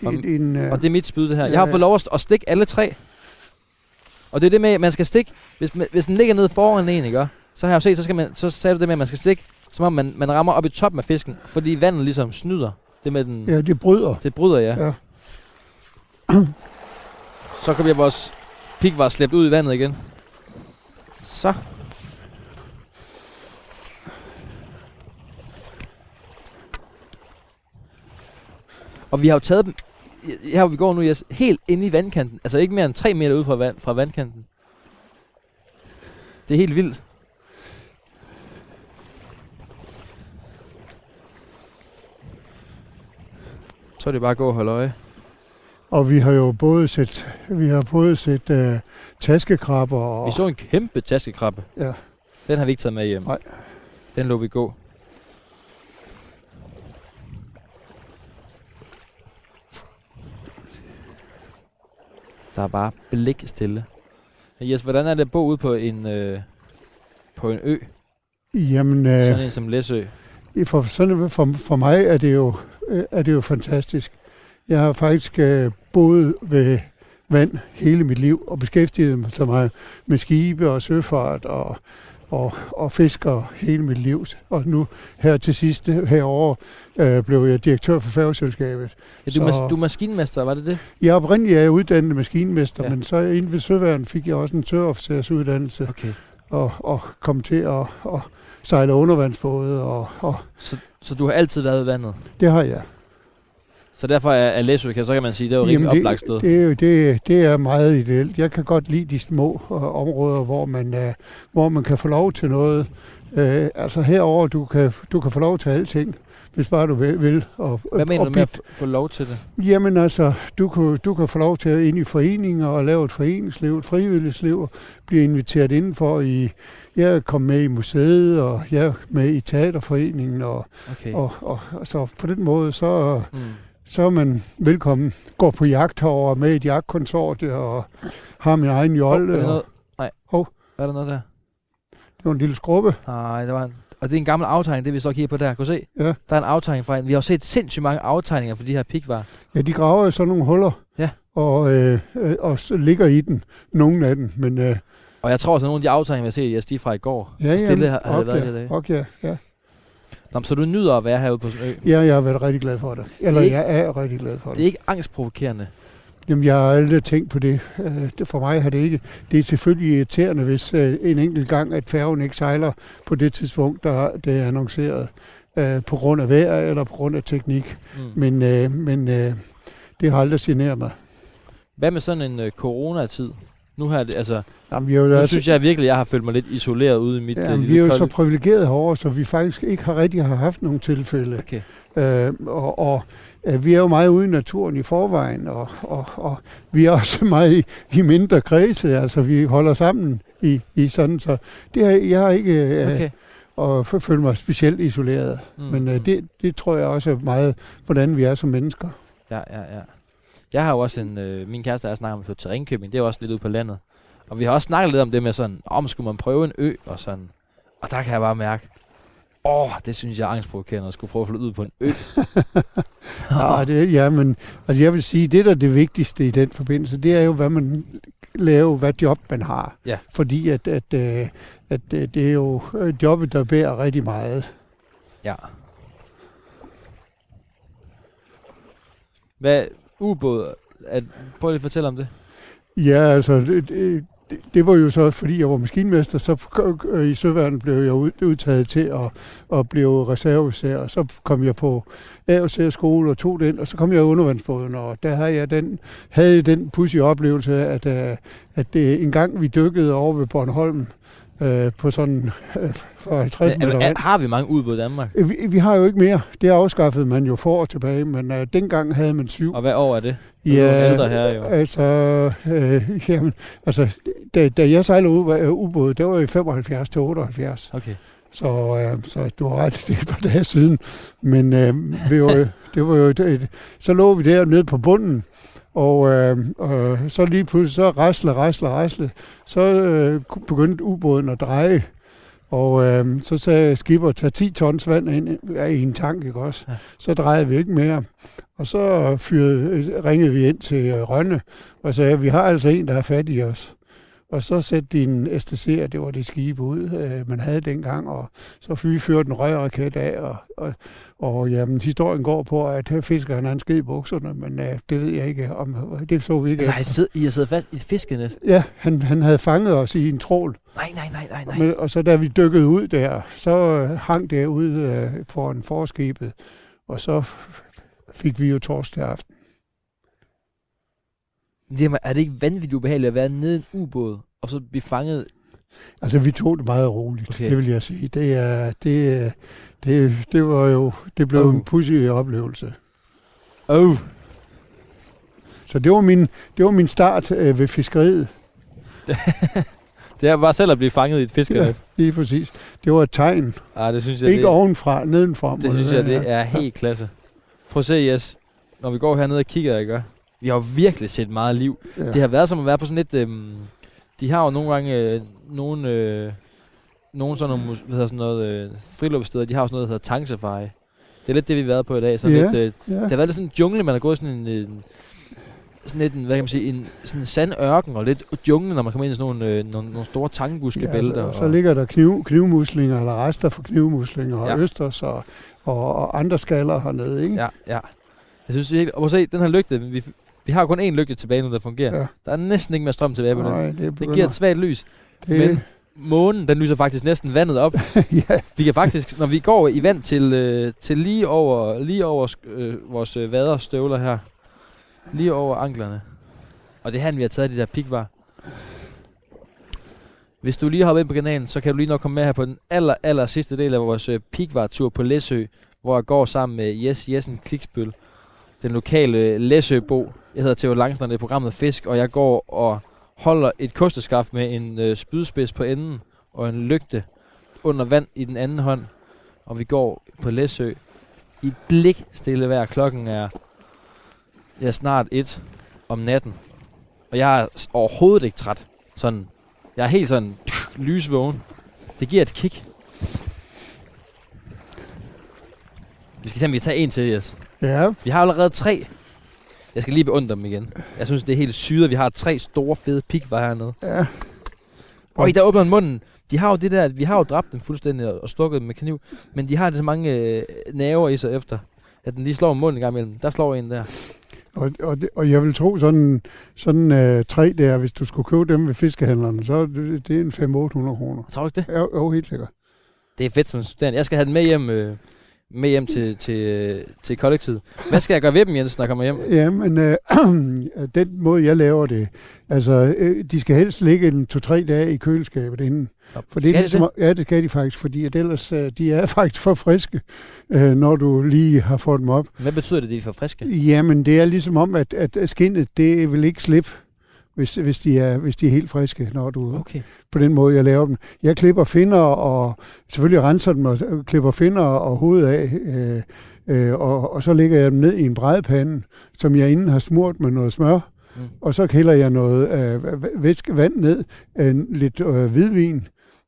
det er en, uh, Og det er mit spyd, det her. Ja, Jeg har fået lov at, at stikke alle tre. Og det er det med, at man skal stikke... Hvis, hvis den ligger nede foran en, ikke? Så har jeg jo set, så, skal man, så sagde du det med, at man skal stikke, som om man, man rammer op i toppen af fisken. Fordi vandet ligesom snyder. Det med den... ja, det bryder. Det bryder, ja. Ja. Så kan vi vores pik var slæbt ud i vandet igen. Så. Og vi har jo taget dem, her hvor vi går nu, Jes, helt inde i vandkanten. Altså ikke mere end 3 meter ude fra, vand, fra vandkanten. Det er helt vildt. Så er det bare at gå og holde øje. Og vi har jo både set, vi har både set uh, taskekrabber og... Vi så en kæmpe taskekrabbe. Ja. Den har vi ikke taget med hjem. Nej. Den lå vi gå. Der er bare blik stille. Jes, hvordan er det at bo ude på en, øh, på en ø? Jamen, uh, Sådan en som Læsø. for, sådan, for, for mig er det, jo, øh, er det jo fantastisk. Jeg har faktisk uh, boet ved vand hele mit liv og beskæftiget mig så meget med skibe og søfart og, og, og fisker hele mit liv. Og nu her til sidst herovre øh, blev jeg direktør for færgeselskabet. Ja, du, Så- du er maskinmester, var det det? Jeg oprindeligt er jeg uddannet maskinmester, ja. Men så inden ved Søværn fik jeg også en tørofficersuddannelse Okay. og, og kom til at, at sejle undervandsbåde, og, og Så, så du har altid været i vandet? det har jeg. Så derfor er, er Læsø, så kan man sige, det er jo rimelig oplagt sted. det, det, er det, det er meget ideelt. Jeg kan godt lide de små øh, områder, hvor man, øh, hvor man kan få lov til noget. Øh, altså herover du kan, du kan få lov til alting, hvis bare du vil. vil og, Hvad mener og du med at få lov til det? Jamen altså, du kan, du kan få lov til at ind i foreninger og lave et foreningsliv, et frivilligsliv, blive inviteret indenfor i, jeg kommet med i museet, og jeg er med i teaterforeningen, og, Okay. og, og, og så på den måde, så, Mm. Så er man velkommen. Går på jagt herovre med et jagtkonsortie, og har min egen jolle. er der og, noget? Nej. Hov. Er der noget der? det var en lille skrubbe. Nej, der var en... Og det er en gammel aftegning, det vi så kigger på der. Kan du se? Ja. Der er en aftegning fra en. Vi har jo set sindssygt mange aftegninger for de her pikvarer. Ja, de graver jo sådan nogle huller, Ja. og, øh, øh, og så ligger i den, nogle af dem. Men øh, Og jeg tror også, at nogle af de aftegninger, vi har set, jeg de er fra i går. ja, så stille har, jamen, har det været okay, i dag. okay, ja. Nå, så du nyder at være herude på sådan en ø? Ja, jeg har været rigtig glad for det. Eller ikke- jeg er rigtig glad for det. Det er ikke angstprovokerende. Jamen, jeg har aldrig tænkt på det. Øh, det. For mig har det ikke. Det er selvfølgelig irriterende, hvis øh, en enkelt gang, at færgen ikke sejler på det tidspunkt, der det er annonceret. Øh, på grund af vejr eller på grund af teknik. Mm. Men, men det har aldrig generet mig. Hvad med sådan en coronatid? Nu har det, altså, Jamen, jo, nu altså, synes jeg virkelig, at jeg har følt mig lidt isoleret ude i mit ja, øh, vi er lille jo så privilegerede herovre, så vi faktisk ikke har rigtig har haft nogle tilfælde. Okay. Øh, og og øh, vi er jo meget ude i naturen i forvejen, og, og, og vi er også meget i, i mindre kredse, altså vi holder sammen i, i sådan, så det har, jeg har ikke øh, okay. og f- følt mig specielt isoleret. Mm, Mm, Men mm. øh, det, det tror jeg også er meget, hvordan vi er som mennesker. Ja, ja, ja. Jeg har jo også en... Øh, min kæreste og jeg snakker om at flytte til Ringkøbing. Det er jo også lidt ude på landet. Og vi har også snakket lidt om det med sådan, om skulle man prøve en ø og sådan. Og der kan jeg bare mærke, åh, det synes jeg er angstprovokerende at skulle prøve at flytte ud på en ø. Ja, det, ja, men altså jeg vil sige, det der er det vigtigste i den forbindelse, det er jo, hvad man laver, hvad job man har. Ja. Fordi at, at, øh, at øh, det er jo øh, jobbet, der bærer rigtig meget. Ja. Hvad ubåd? At, prøv lige at fortælle om det. Ja, altså, det, det, det var jo så, fordi jeg var maskinmester, så øh, i Søværden blev jeg udtaget til at, at blive reserveofficer, og så kom jeg på AOC-skole og tog den, og så kom jeg i undervandsbåden, og der havde jeg den, havde den pussy oplevelse, at, øh, at det, en gang vi dykkede over ved Bornholm, øh, på sådan øh, for 50 meter vand. Har vi mange udbud i Danmark? Vi, vi har jo ikke mere. Det afskaffede man jo for år tilbage, men øh, dengang havde man syv. Og hvad år er det? Ja, ældre her jo. altså, øh, jamen, altså da, da jeg sejlede ud, øh, ubåd, det var i 75 til 78. Okay. Så, øh, så du har ret, det er et par dage siden. Men øh, vi var, det var jo, det, så lå vi der nede på bunden, og øh, øh, så lige pludselig, så rasle, rasle, rasle, så øh, begyndte ubåden at dreje. Og øh, så sagde skipper, tag 10 tons vand ind i en tank, ikke også? Ja. Så drejede vi ikke mere. Og så fyrede, ringede vi ind til Rønne og sagde, vi har altså en, der er fat i os. Og så sætte din STC'er, det var det skibe ud, øh, man havde dengang, og så fy førte en røgraket af, og, og, og jamen, historien går på, at fiskeren han sked i bukserne, men øh, det ved jeg ikke, om det så vi ikke. Altså, I, sidder, I har siddet fast i et fiskenet? Ja, han, han havde fanget os i en trål. Nej, nej, nej, nej, nej. Men, og så da vi dykkede ud der, så øh, hang det ud øh, foran forskibet, og så fik vi jo torsdag aften. Det er, er det ikke vanvittigt ubehageligt at være nede i en ubåd, og så blive fanget? Altså, vi tog det meget roligt, okay. det vil jeg sige. Det, er, det, det, det var jo, det blev oh. en pussy oplevelse. Oh. Så det var min, det var min start øh, ved fiskeriet. det er bare selv at blive fanget i et fiskenet. Ja, lige præcis. Det var et tegn. Ah, det synes jeg, Ikke det, ovenfra, nedenfra. Det synes jeg, det er helt klasse. Prøv at se, Jes. Når vi går hernede og kigger, gør. Vi har jo virkelig set meget liv. Ja. Det har været som at være på sådan et... Øhm, de har jo nogle gange øh, nogle, øh, nogle sådan nogle, hvad hedder sådan noget, øh, friluftssteder, de har jo sådan noget, der hedder tangsafari. Det er lidt det, vi har været på i dag. Så ja, lidt, øh, ja. Det har været lidt sådan en jungle, man har gået sådan en, en sådan lidt en, hvad kan man sige, en sådan en sand ørken og lidt jungle, når man kommer ind i sådan nogle, øh, nogle, nogle store tangbuskebælter. Ja, så, så ligger der kniv, knivmuslinger, eller rester for knivmuslinger, og ja. østers og, og, og andre skaller hernede, ikke? Ja, ja. Jeg synes virkelig, og se, den her lygte, vi, vi har kun én lygte tilbage nu, der fungerer. Ja. Der er næsten ikke mere strøm tilbage på Nej, den. Det, det giver et svagt lys. Det... Men månen, den lyser faktisk næsten vandet op. ja. Vi kan faktisk, når vi går i vand til, øh, til lige over, lige over øh, vores øh, vaderstøvler her, lige over anklerne, og det er her, vi har taget de der pikvar. Hvis du lige har ind på kanalen, så kan du lige nok komme med her på den aller, aller sidste del af vores øh, pikvar-tur på Læsø, hvor jeg går sammen med Jes Jessen Kliksbøl, den lokale Læsøbo. Jeg hedder Theo Langstrand, det er programmet Fisk, og jeg går og holder et kosteskaft med en øh, spydspids på enden og en lygte under vand i den anden hånd. Og vi går på Læsø i blik stille vejr. Klokken er ja, snart et om natten. Og jeg er overhovedet ikke træt. Sådan, jeg er helt sådan lysvågen. Det giver et kick. Vi skal simpelthen tage en til, Jes. Ja. Vi har allerede tre. Jeg skal lige beundre dem igen. Jeg synes, det er helt syret, at vi har tre store, fede pikvar hernede. Ja. Og i der åbner munden. De har jo det der, vi har jo dræbt dem fuldstændig og stukket dem med kniv. Men de har så mange øh, naver i sig efter, at den lige slår munden en gang imellem. Der slår en der. Og, og, det, og jeg vil tro, sådan, sådan uh, tre der, hvis du skulle købe dem ved fiskehandlerne, så er det, det er en 500-800 kroner. Tror du ikke det? Ja, jo, helt sikkert. Det er fedt som studerende. Jeg skal have den med hjem, øh, med hjem til, til, til kollektivet. Hvad skal jeg gøre ved dem, Jens, når jeg kommer hjem? Jamen, øh, den måde, jeg laver det, altså, øh, de skal helst ligge en to-tre dage i køleskabet inden. Nå, for det er ligesom, det? Ja, det skal de faktisk, fordi at ellers øh, de er faktisk for friske, øh, når du lige har fået dem op. Hvad betyder det, de er for friske? Jamen, det er ligesom om, at, at skinnet, det vil ikke slippe hvis, hvis, de er, hvis de er helt friske, når du okay. på den måde, jeg laver dem. Jeg klipper finder og selvfølgelig renser dem og klipper finder og hoved af, øh, øh, og, og så lægger jeg dem ned i en brædepande, som jeg inden har smurt med noget smør, mm. og så hælder jeg noget øh, væske vand ned, øh, lidt øh, hvidvin,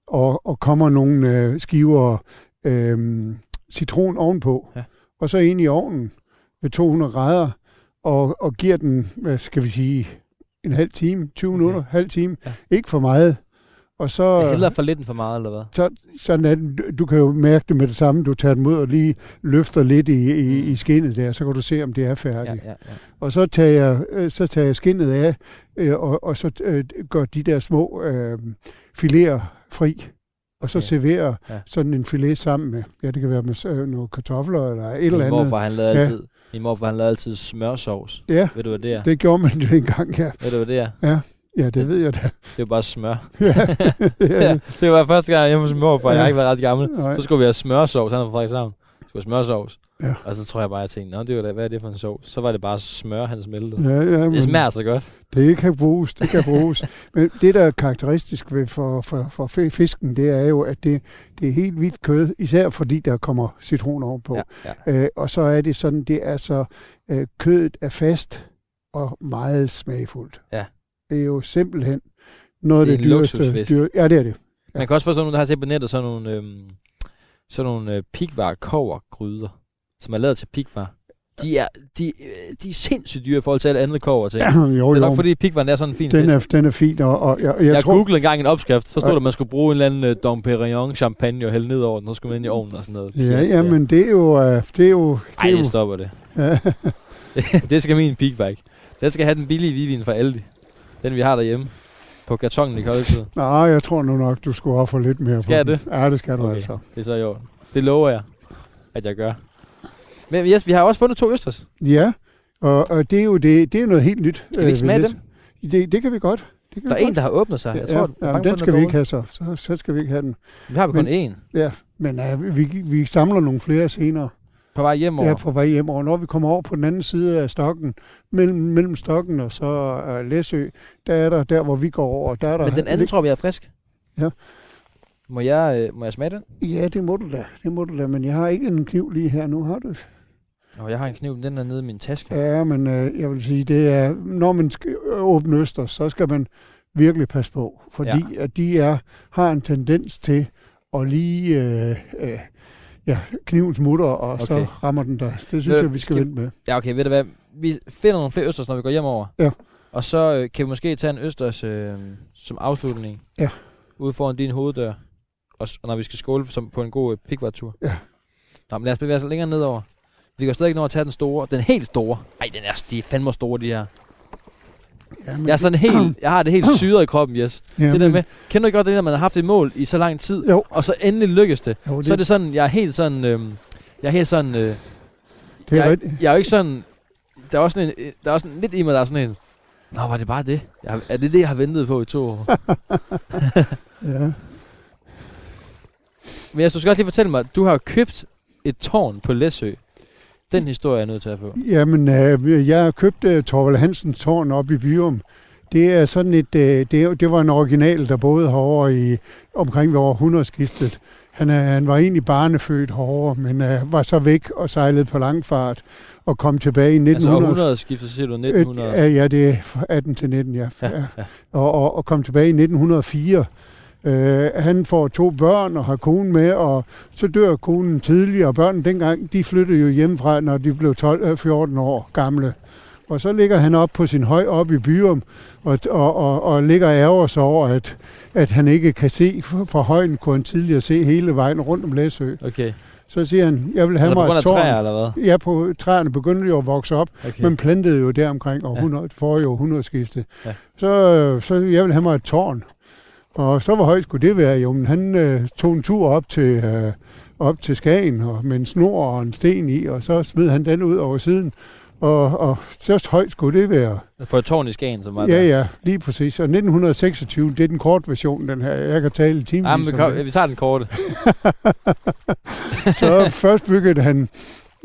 og, og kommer nogle øh, skiver øh, citron ovenpå, ja. og så ind i ovnen ved 200 grader, og, og giver den, hvad skal vi sige, en halv time, 20 okay. minutter, halv time. Ja. Ikke for meget. Og så, Jeg hælder for lidt end for meget, eller hvad? så, sådan at du- du kan jo mærke det med det samme. Du tager den ud og lige løfter lidt i, i, i skinnet der, så kan du se, om det er Ja, færdigt. ja, ja. Og så tager jeg, øh, så tager jeg skinnet af, øh, og, og så øh, går de der små øh, filéer fri. Og så Okay. serverer Ja. sådan en filet sammen med, ja, det kan være med øh, nogle kartofler eller et eller andet. morfar, han lavede Ja. altid, min morfar, han lavede altid smørsovs. Ja, Ved du, hvad det er? det gjorde man jo engang, ja. Ved du, hvad det er? Ja, det ved jeg da. Det er jo bare smør. ja, ja, det var første gang hjemme hos min morfar. Jeg har Ja. ikke været ret gammel. Nej. Så skulle vi have smørsovs. Han er fra Frederikshavn. Skulle have smørsovs. Ja. Og så tror jeg bare, jeg tænkte, Nå, det var da, hvad er det for en sovs? Så var det bare smør, han smeltede. Ja, ja, Det smager så godt. det kan bruges, det kan bruges. Men det, der er karakteristisk ved for, for, for fi- fisken, det er jo, at det, det er helt hvidt kød, især fordi der kommer citron ovenpå. Ja, ja. Øh, og så er det sådan, det er så, øh, kødet er fast og meget smagfuldt. Ja. Det er jo simpelthen noget af Det det, dyreste. Dyr, ja, det er det. Man kan også få sådan nogle, der har set på nettet, sådan nogle, øhm, sådan nogle øh, pikvar kovergryder, som er lavet til pikvar. De er, de, øh, de er sindssygt dyre i forhold til alle andre kover ting. Ja, jo, det er jo. nok fordi pikvaren er sådan en fin den, fisk. er, den er fin, og, og jeg, jeg, Jeg, jeg tror... googlede engang en opskrift, så stod Ja. der, at man skulle bruge en eller anden øh, Dom Perignon champagne og hælde ned over den, så skulle man ind i ovnen og sådan noget. Ja, ja, men det er jo... øh, Det er jo, det Ej, det stopper det. ja, det skal min pikvar ikke. Den skal have den billige hvidvin fra Aldi. Den vi har derhjemme. På kartongen i koldtid. nej, jeg tror nu nok, du skulle ofre lidt mere Skal på den. det? Ja, det skal du Okay. altså. Det er så orden. Det lover jeg, at jeg gør. Men yes, vi har også fundet to østers. Ja, og, og det er jo det, det er jo noget helt nyt. Skal vi ikke øh, smage dem? det. Det, kan vi godt. Det kan Der er en, der har åbnet sig. Jeg tror, ja, ja, den skal vi ikke have så. så. Så skal vi ikke have den. Vi har vi kun én. Ja, men uh, vi, vi samler nogle flere senere. På vej hjem Ja, på vej hjem. Og når vi kommer over på den anden side af stokken, mellem, mellem stokken og så uh, Læsø, der er der, der hvor vi går over, der er der... Men den anden tror vi er frisk. Ja. Må jeg, øh, må jeg smage den? Ja, det må du da. Det må du da. Men jeg har ikke en kniv lige her nu, har du? Og jeg har en kniv, den er nede i min taske. Ja, men øh, jeg vil sige, det er, når man skal åbne øster, så skal man virkelig passe på, fordi ja. at de er, har en tendens til at lige øh, øh, ja, kniven smutter, og okay. så rammer den der. Det synes Øh, jeg, vi skal skal- vente med. Ja, okay, ved du hvad? Vi finder nogle flere østers, når vi går hjem over. Ja. Og så øh, kan vi måske tage en østers øh, som afslutning. Ja. Ude foran din hoveddør. Og, og når vi skal skåle som på en god øh, pikvartur. Ja. Nå, men lad os bevæge os længere nedover. Vi kan stadig nå at tage den store. Den helt store. Ej, den er, de er fandme store, de her. Ja, Jeg er sådan helt, jeg har det helt syret i kroppen, yes. ja, det der med, kender du godt det der, man har haft et mål i så lang tid, Jo, og så endelig lykkes det. jo det, Så er det sådan, jeg er helt sådan, øhm, jeg er helt sådan, øh, det er jeg, jeg er jo ikke sådan, der er også sådan en, der er også sådan lidt i mig, der er sådan en, Nå, var det bare det? Jeg, er det det, jeg har ventet på i to år? Ja. Men jeg du skal også lige fortælle mig, du har købt et tårn på Læsø. Den historie er jeg nødt til at få. Jamen, øh, jeg har købt uh, Torvald Hansens tårn op i Byrum. Det er sådan et, øh, det, det var en original, der boede herovre i omkring ved århundredeskiftet. Han, er, han var egentlig barnefødt herovre, men øh, var så væk og sejlede på langfart og kom tilbage i Altså 1900. århundrede skifter, så siger du 1900. Øh, ja, det er fra 18 til 19, ja. Ja, ja. ja. Og, og, og kom tilbage i 1904. Øh, han får to børn og har konen med, og så dør konen tidligere. Og børnene dengang, de flyttede jo hjemmefra, når de blev 12, øh, 14 år gamle. Og så ligger han op på sin høj op i Byrum, og, og, og, og ligger og ærger sig over, at, at han ikke kan se fra højden, kunne han tidligere se hele vejen rundt om Læsø. Okay. Så siger han, jeg vil have Altså mig et tårn. træer, eller hvad? Ja, på træerne begyndte jo at vokse op, Okay. man plantede jo der omkring århundrede, ja. forrige århundredeskifte. Ja. Så, øh, så jeg ville have mig et tårn. Og så hvor højt skulle det være? Jo, men han øh, tog en tur op til, øh, op til Skagen og med en snor og en sten i, og så smed han den ud over siden. Og, og så højt skulle det være. På et tårn i Skagen, som var Ja, der. ja, lige præcis. Og 1926, det er den korte version, den her. Jeg kan tale i timevis Ja, men vi, kom, vi tager den korte. Så først byggede han,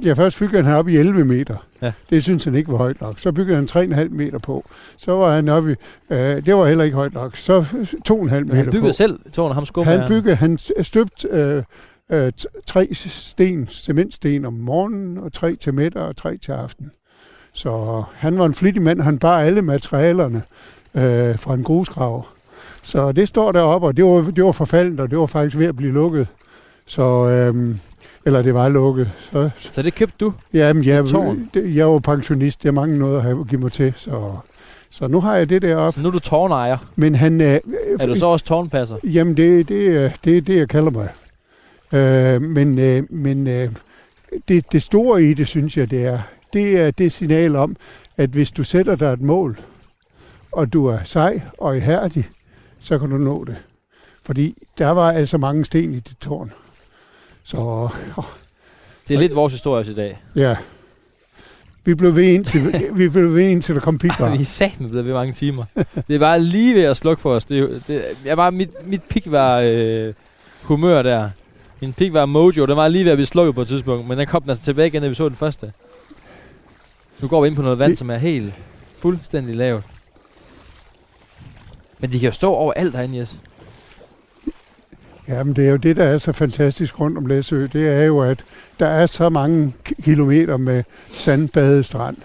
ja, først byggede han op i 11 meter. Ja. Det synes han ikke var højt nok. Så byggede han 3,5 meter på. Så var han oppe i, øh, det var heller ikke højt nok. Så 2,5 Men meter han byggede på. selv tårnet, ham skummer Han byggede, han støbt øh, øh, tre sten, cementsten om morgenen, og tre til middag og tre til aften. Så han var en flittig mand. Han bar alle materialerne øh, fra en grusgrav. Så det står deroppe, og det var, det var forfaldet, og det var faktisk ved at blive lukket. Så, øhm, eller det var lukket. Så, Så det købte du? jamen, jeg, det- jeg var pensionist. Jeg mangler noget at have, give mig til, så Så nu har jeg det der op. Så nu er du tårnejer. Men han... Øh, Er du så også tårnpasser? Jamen, det, det, er- det er det, jeg kalder mig. Øh, men øh, men øh, det, det store i det, synes jeg, det er, det er det signal om, at hvis du sætter dig et mål, og du er sej og ihærdig, så kan du nå det. Fordi der var altså mange sten i det tårn. Så åh, Det er lidt vores historie også i dag. ja, vi blev ved indtil, vi blev ved indtil der kom pikvar. er satme blevet ved mange timer. det bare lige ved at slukke for os. Det, det, jeg var, mit, mit pik var øh, humør der. Min pik var mojo. Den var lige ved at blive slukket på et tidspunkt. Men den kom den altså tilbage igen, da vi så den første. Nu går vi ind på noget vand, Vi- som er helt fuldstændig lavt. Men de kan jo stå over alt herinde, Jes. Jamen, det er jo det, der er så fantastisk rundt om Læsø. Det er jo, at der er så mange ki- kilometer med sandbadet strand.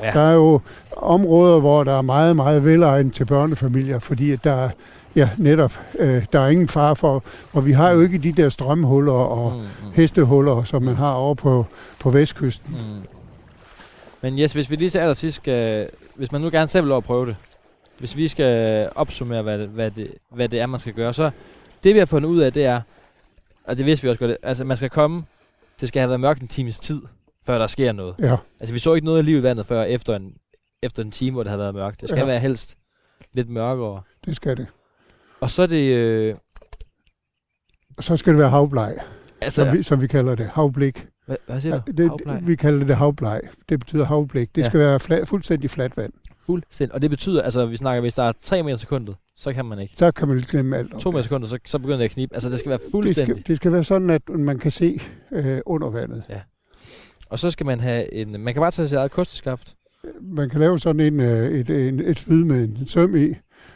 Ja. Ja. Der er jo områder, hvor der er meget, meget velegnet til børnefamilier, fordi at der er, ja, netop, øh, der er ingen far for, og vi har jo ikke de der strømhuller og mm. Mm, hestehuller, som man har over på, på vestkysten. mm. Men Jes, hvis vi lige til allersidst skal... Hvis man nu gerne selv vil over at prøve det. Hvis vi skal opsummere, hvad det, hvad, det, hvad det er, man skal gøre, så det vi har fundet ud af, det er, og det vidste vi også godt, altså man skal komme, det skal have været mørkt en times tid, før der sker noget. Ja, Altså vi så ikke noget af liv i vandet før efter en, efter en time, hvor det havde været mørkt. Det skal ja. Være helst lidt mørkere. det skal det. Og så er det, øh, så skal det være havbleg, altså, som vi, som vi kalder det. Havblik. hvad, hvad siger du? det, Havbleg? vi kalder det havbleg. Det betyder havblik. Det Ja. skal være flat, fuldstændig fladt vand. Fuldstændig. Og det betyder, altså vi snakker, hvis der er 3 meter sekundet, så kan man ikke. Så kan man glemme alt. 2 det. meter i sekundet, så, så begynder det at knibe. Altså det skal være det fuldstændig. skal, det skal være sådan, at man kan se øh, under vandet. Og så skal man have en... Man kan bare tage sit eget kosteskaft. Man kan lave sådan en, øh, et, en, et spyd med en søm i,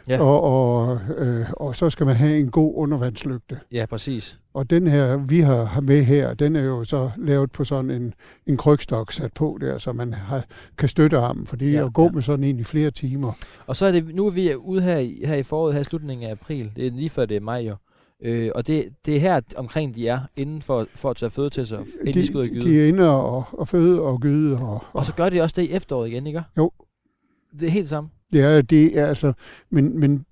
Ja. og, og, øh, og så skal man have en god undervandslygte. Ja, præcis. Og den her, vi har med her, den er jo så lavet på sådan en, en krygstok sat på der, så man har, kan støtte armen, fordi Ja, ja, at gå ja. ja. med sådan en i flere timer. Og så er det... Nu er vi ude her i, her i foråret, her i slutningen af april. Det er lige før det er maj jo. Øh, og det, det er her omkring, de er, inden for, for at tage føde til sig, inden de, skal ud og de, gyde. de er inde og, og føde og gyde. Og, Og så gør de også det i efteråret igen, ikke? Jo. Det er helt samme. er, det er altså, men, men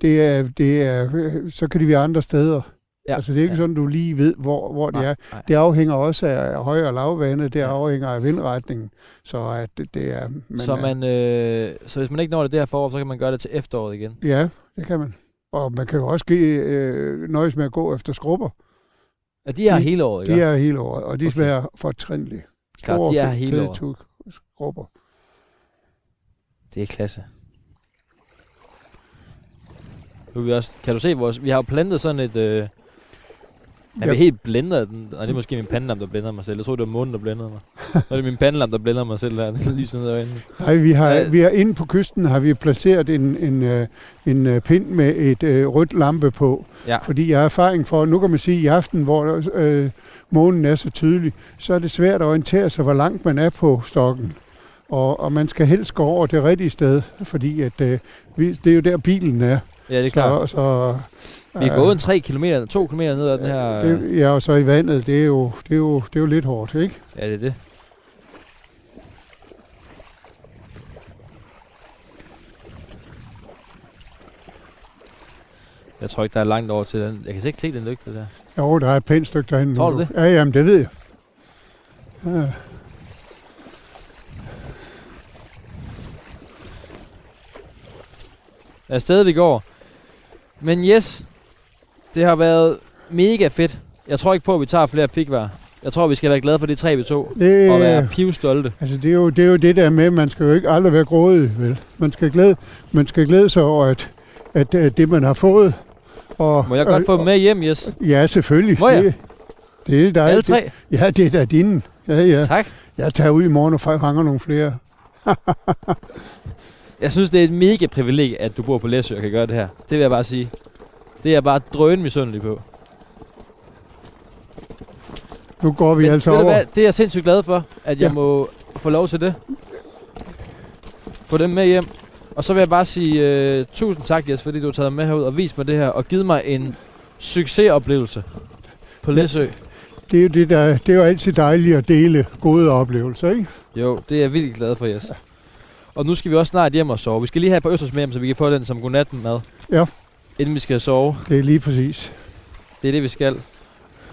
det er, det er, så kan de være andre steder. Ja. Ja. Altså det er ikke Ja. ja. sådan, du lige ved, hvor, hvor det er. nej. Det afhænger også af høj- og lavvande, det Ja. afhænger af vindretningen. Så at det, det er... Men, så, man, øh, så hvis man ikke når det der forår, så kan man gøre det til efteråret igen. Ja, det kan man. Og man kan jo også give, øh, nøjes med at gå efter skrubber. Og de er De- hele året, De ikke? er hele året, og de Okay. smager fortrindeligt. Klart, de er hele året. tuk- skrubber. Det er klasse. Nu vi også, kan du se vores, vi har jo plantet sådan et, øh, vi Ja. helt blændet af den? Og det er måske min pandelamp, der blænder mig selv. Jeg tror, det var månen, der blændede mig. Nå, det er min pandelamp, der blænder mig selv der. Den lyser ned øjnene. Nej, vi har, Ja. vi har inde på kysten har vi placeret en, en, øh, en øh, pind med et øh, rødt lampe på. Ja. Fordi jeg har erfaring for, nu kan man sige, i aften, hvor øh, månen er så tydelig, så er det svært at orientere sig, hvor langt man er på stokken. Og, og man skal helst gå over det rigtige sted, fordi at, øh, vi, det er jo der bilen er. Ja, det er klart. Så, så, Vi er gået en 3 km, 2 km ned ad den her... Det, ja, og så i vandet, det er jo, det er jo, det er jo lidt hårdt, ikke? Ja, det er det. Jeg tror ikke, der er langt over til den. Jeg kan ikke se den lygte der. Jo, der er et pænt stykke derinde. Tror du det? Ja, jamen, det ved jeg. Ja. afsted, vi går. Men yes, det har været mega fedt. Jeg tror ikke på, at vi tager flere pikvær. Jeg tror, vi skal være glade for de tre, vi tog. Det, Og være pivstolte. Altså, det er, jo, det er jo det der med, at man skal jo ikke aldrig være grådig, vel? Man skal glæde, man skal glæde sig over, at, at, at det, man har fået... Og, Må jeg godt få dem med hjem, yes? Ja, selvfølgelig. Må jeg? Det, det er dig. Alle tre? Ja, det er da dine. Ja, ja. Tak. Jeg tager ud i morgen og fanger nogle flere. Jeg synes, det er et mega privilegie, at du bor på Læsø og kan gøre det her. Det vil jeg bare sige. Det er jeg bare drøn misundelig på. Nu går vi Men altså over. hvad, det er jeg sindssygt glad for, at jeg Ja. må få lov til det. Få dem med hjem. Og så vil jeg bare sige uh, tusind tak, Jes, fordi du har taget med herud og vist mig det her, og givet mig en succesoplevelse på Læsø. Det er jo, det, der, det er jo altid dejligt at dele gode oplevelser, ikke? Jo, det er jeg virkelig glad for, Jes. Og nu skal vi også snart hjem og sove. Vi skal lige have et par østers med hjem, så vi kan få den som godnatmad. Ja. Inden vi skal sove. Det er lige præcis. Det er det, vi skal.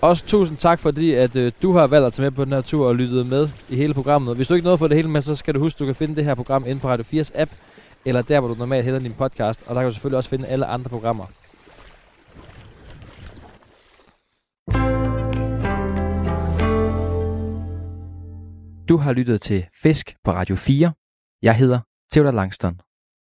Også tusind tak, fordi at, øh, du har valgt at tage med på den her tur og lyttet med i hele programmet. Og Hvis du ikke nåede for det hele med, så skal du huske, at du kan finde det her program inde på Radio 4's app, eller der, hvor du normalt henter din podcast. Og der kan du selvfølgelig også finde alle andre programmer. Du har lyttet til Fisk på Radio 4. Jeg hedder Theodor Langston.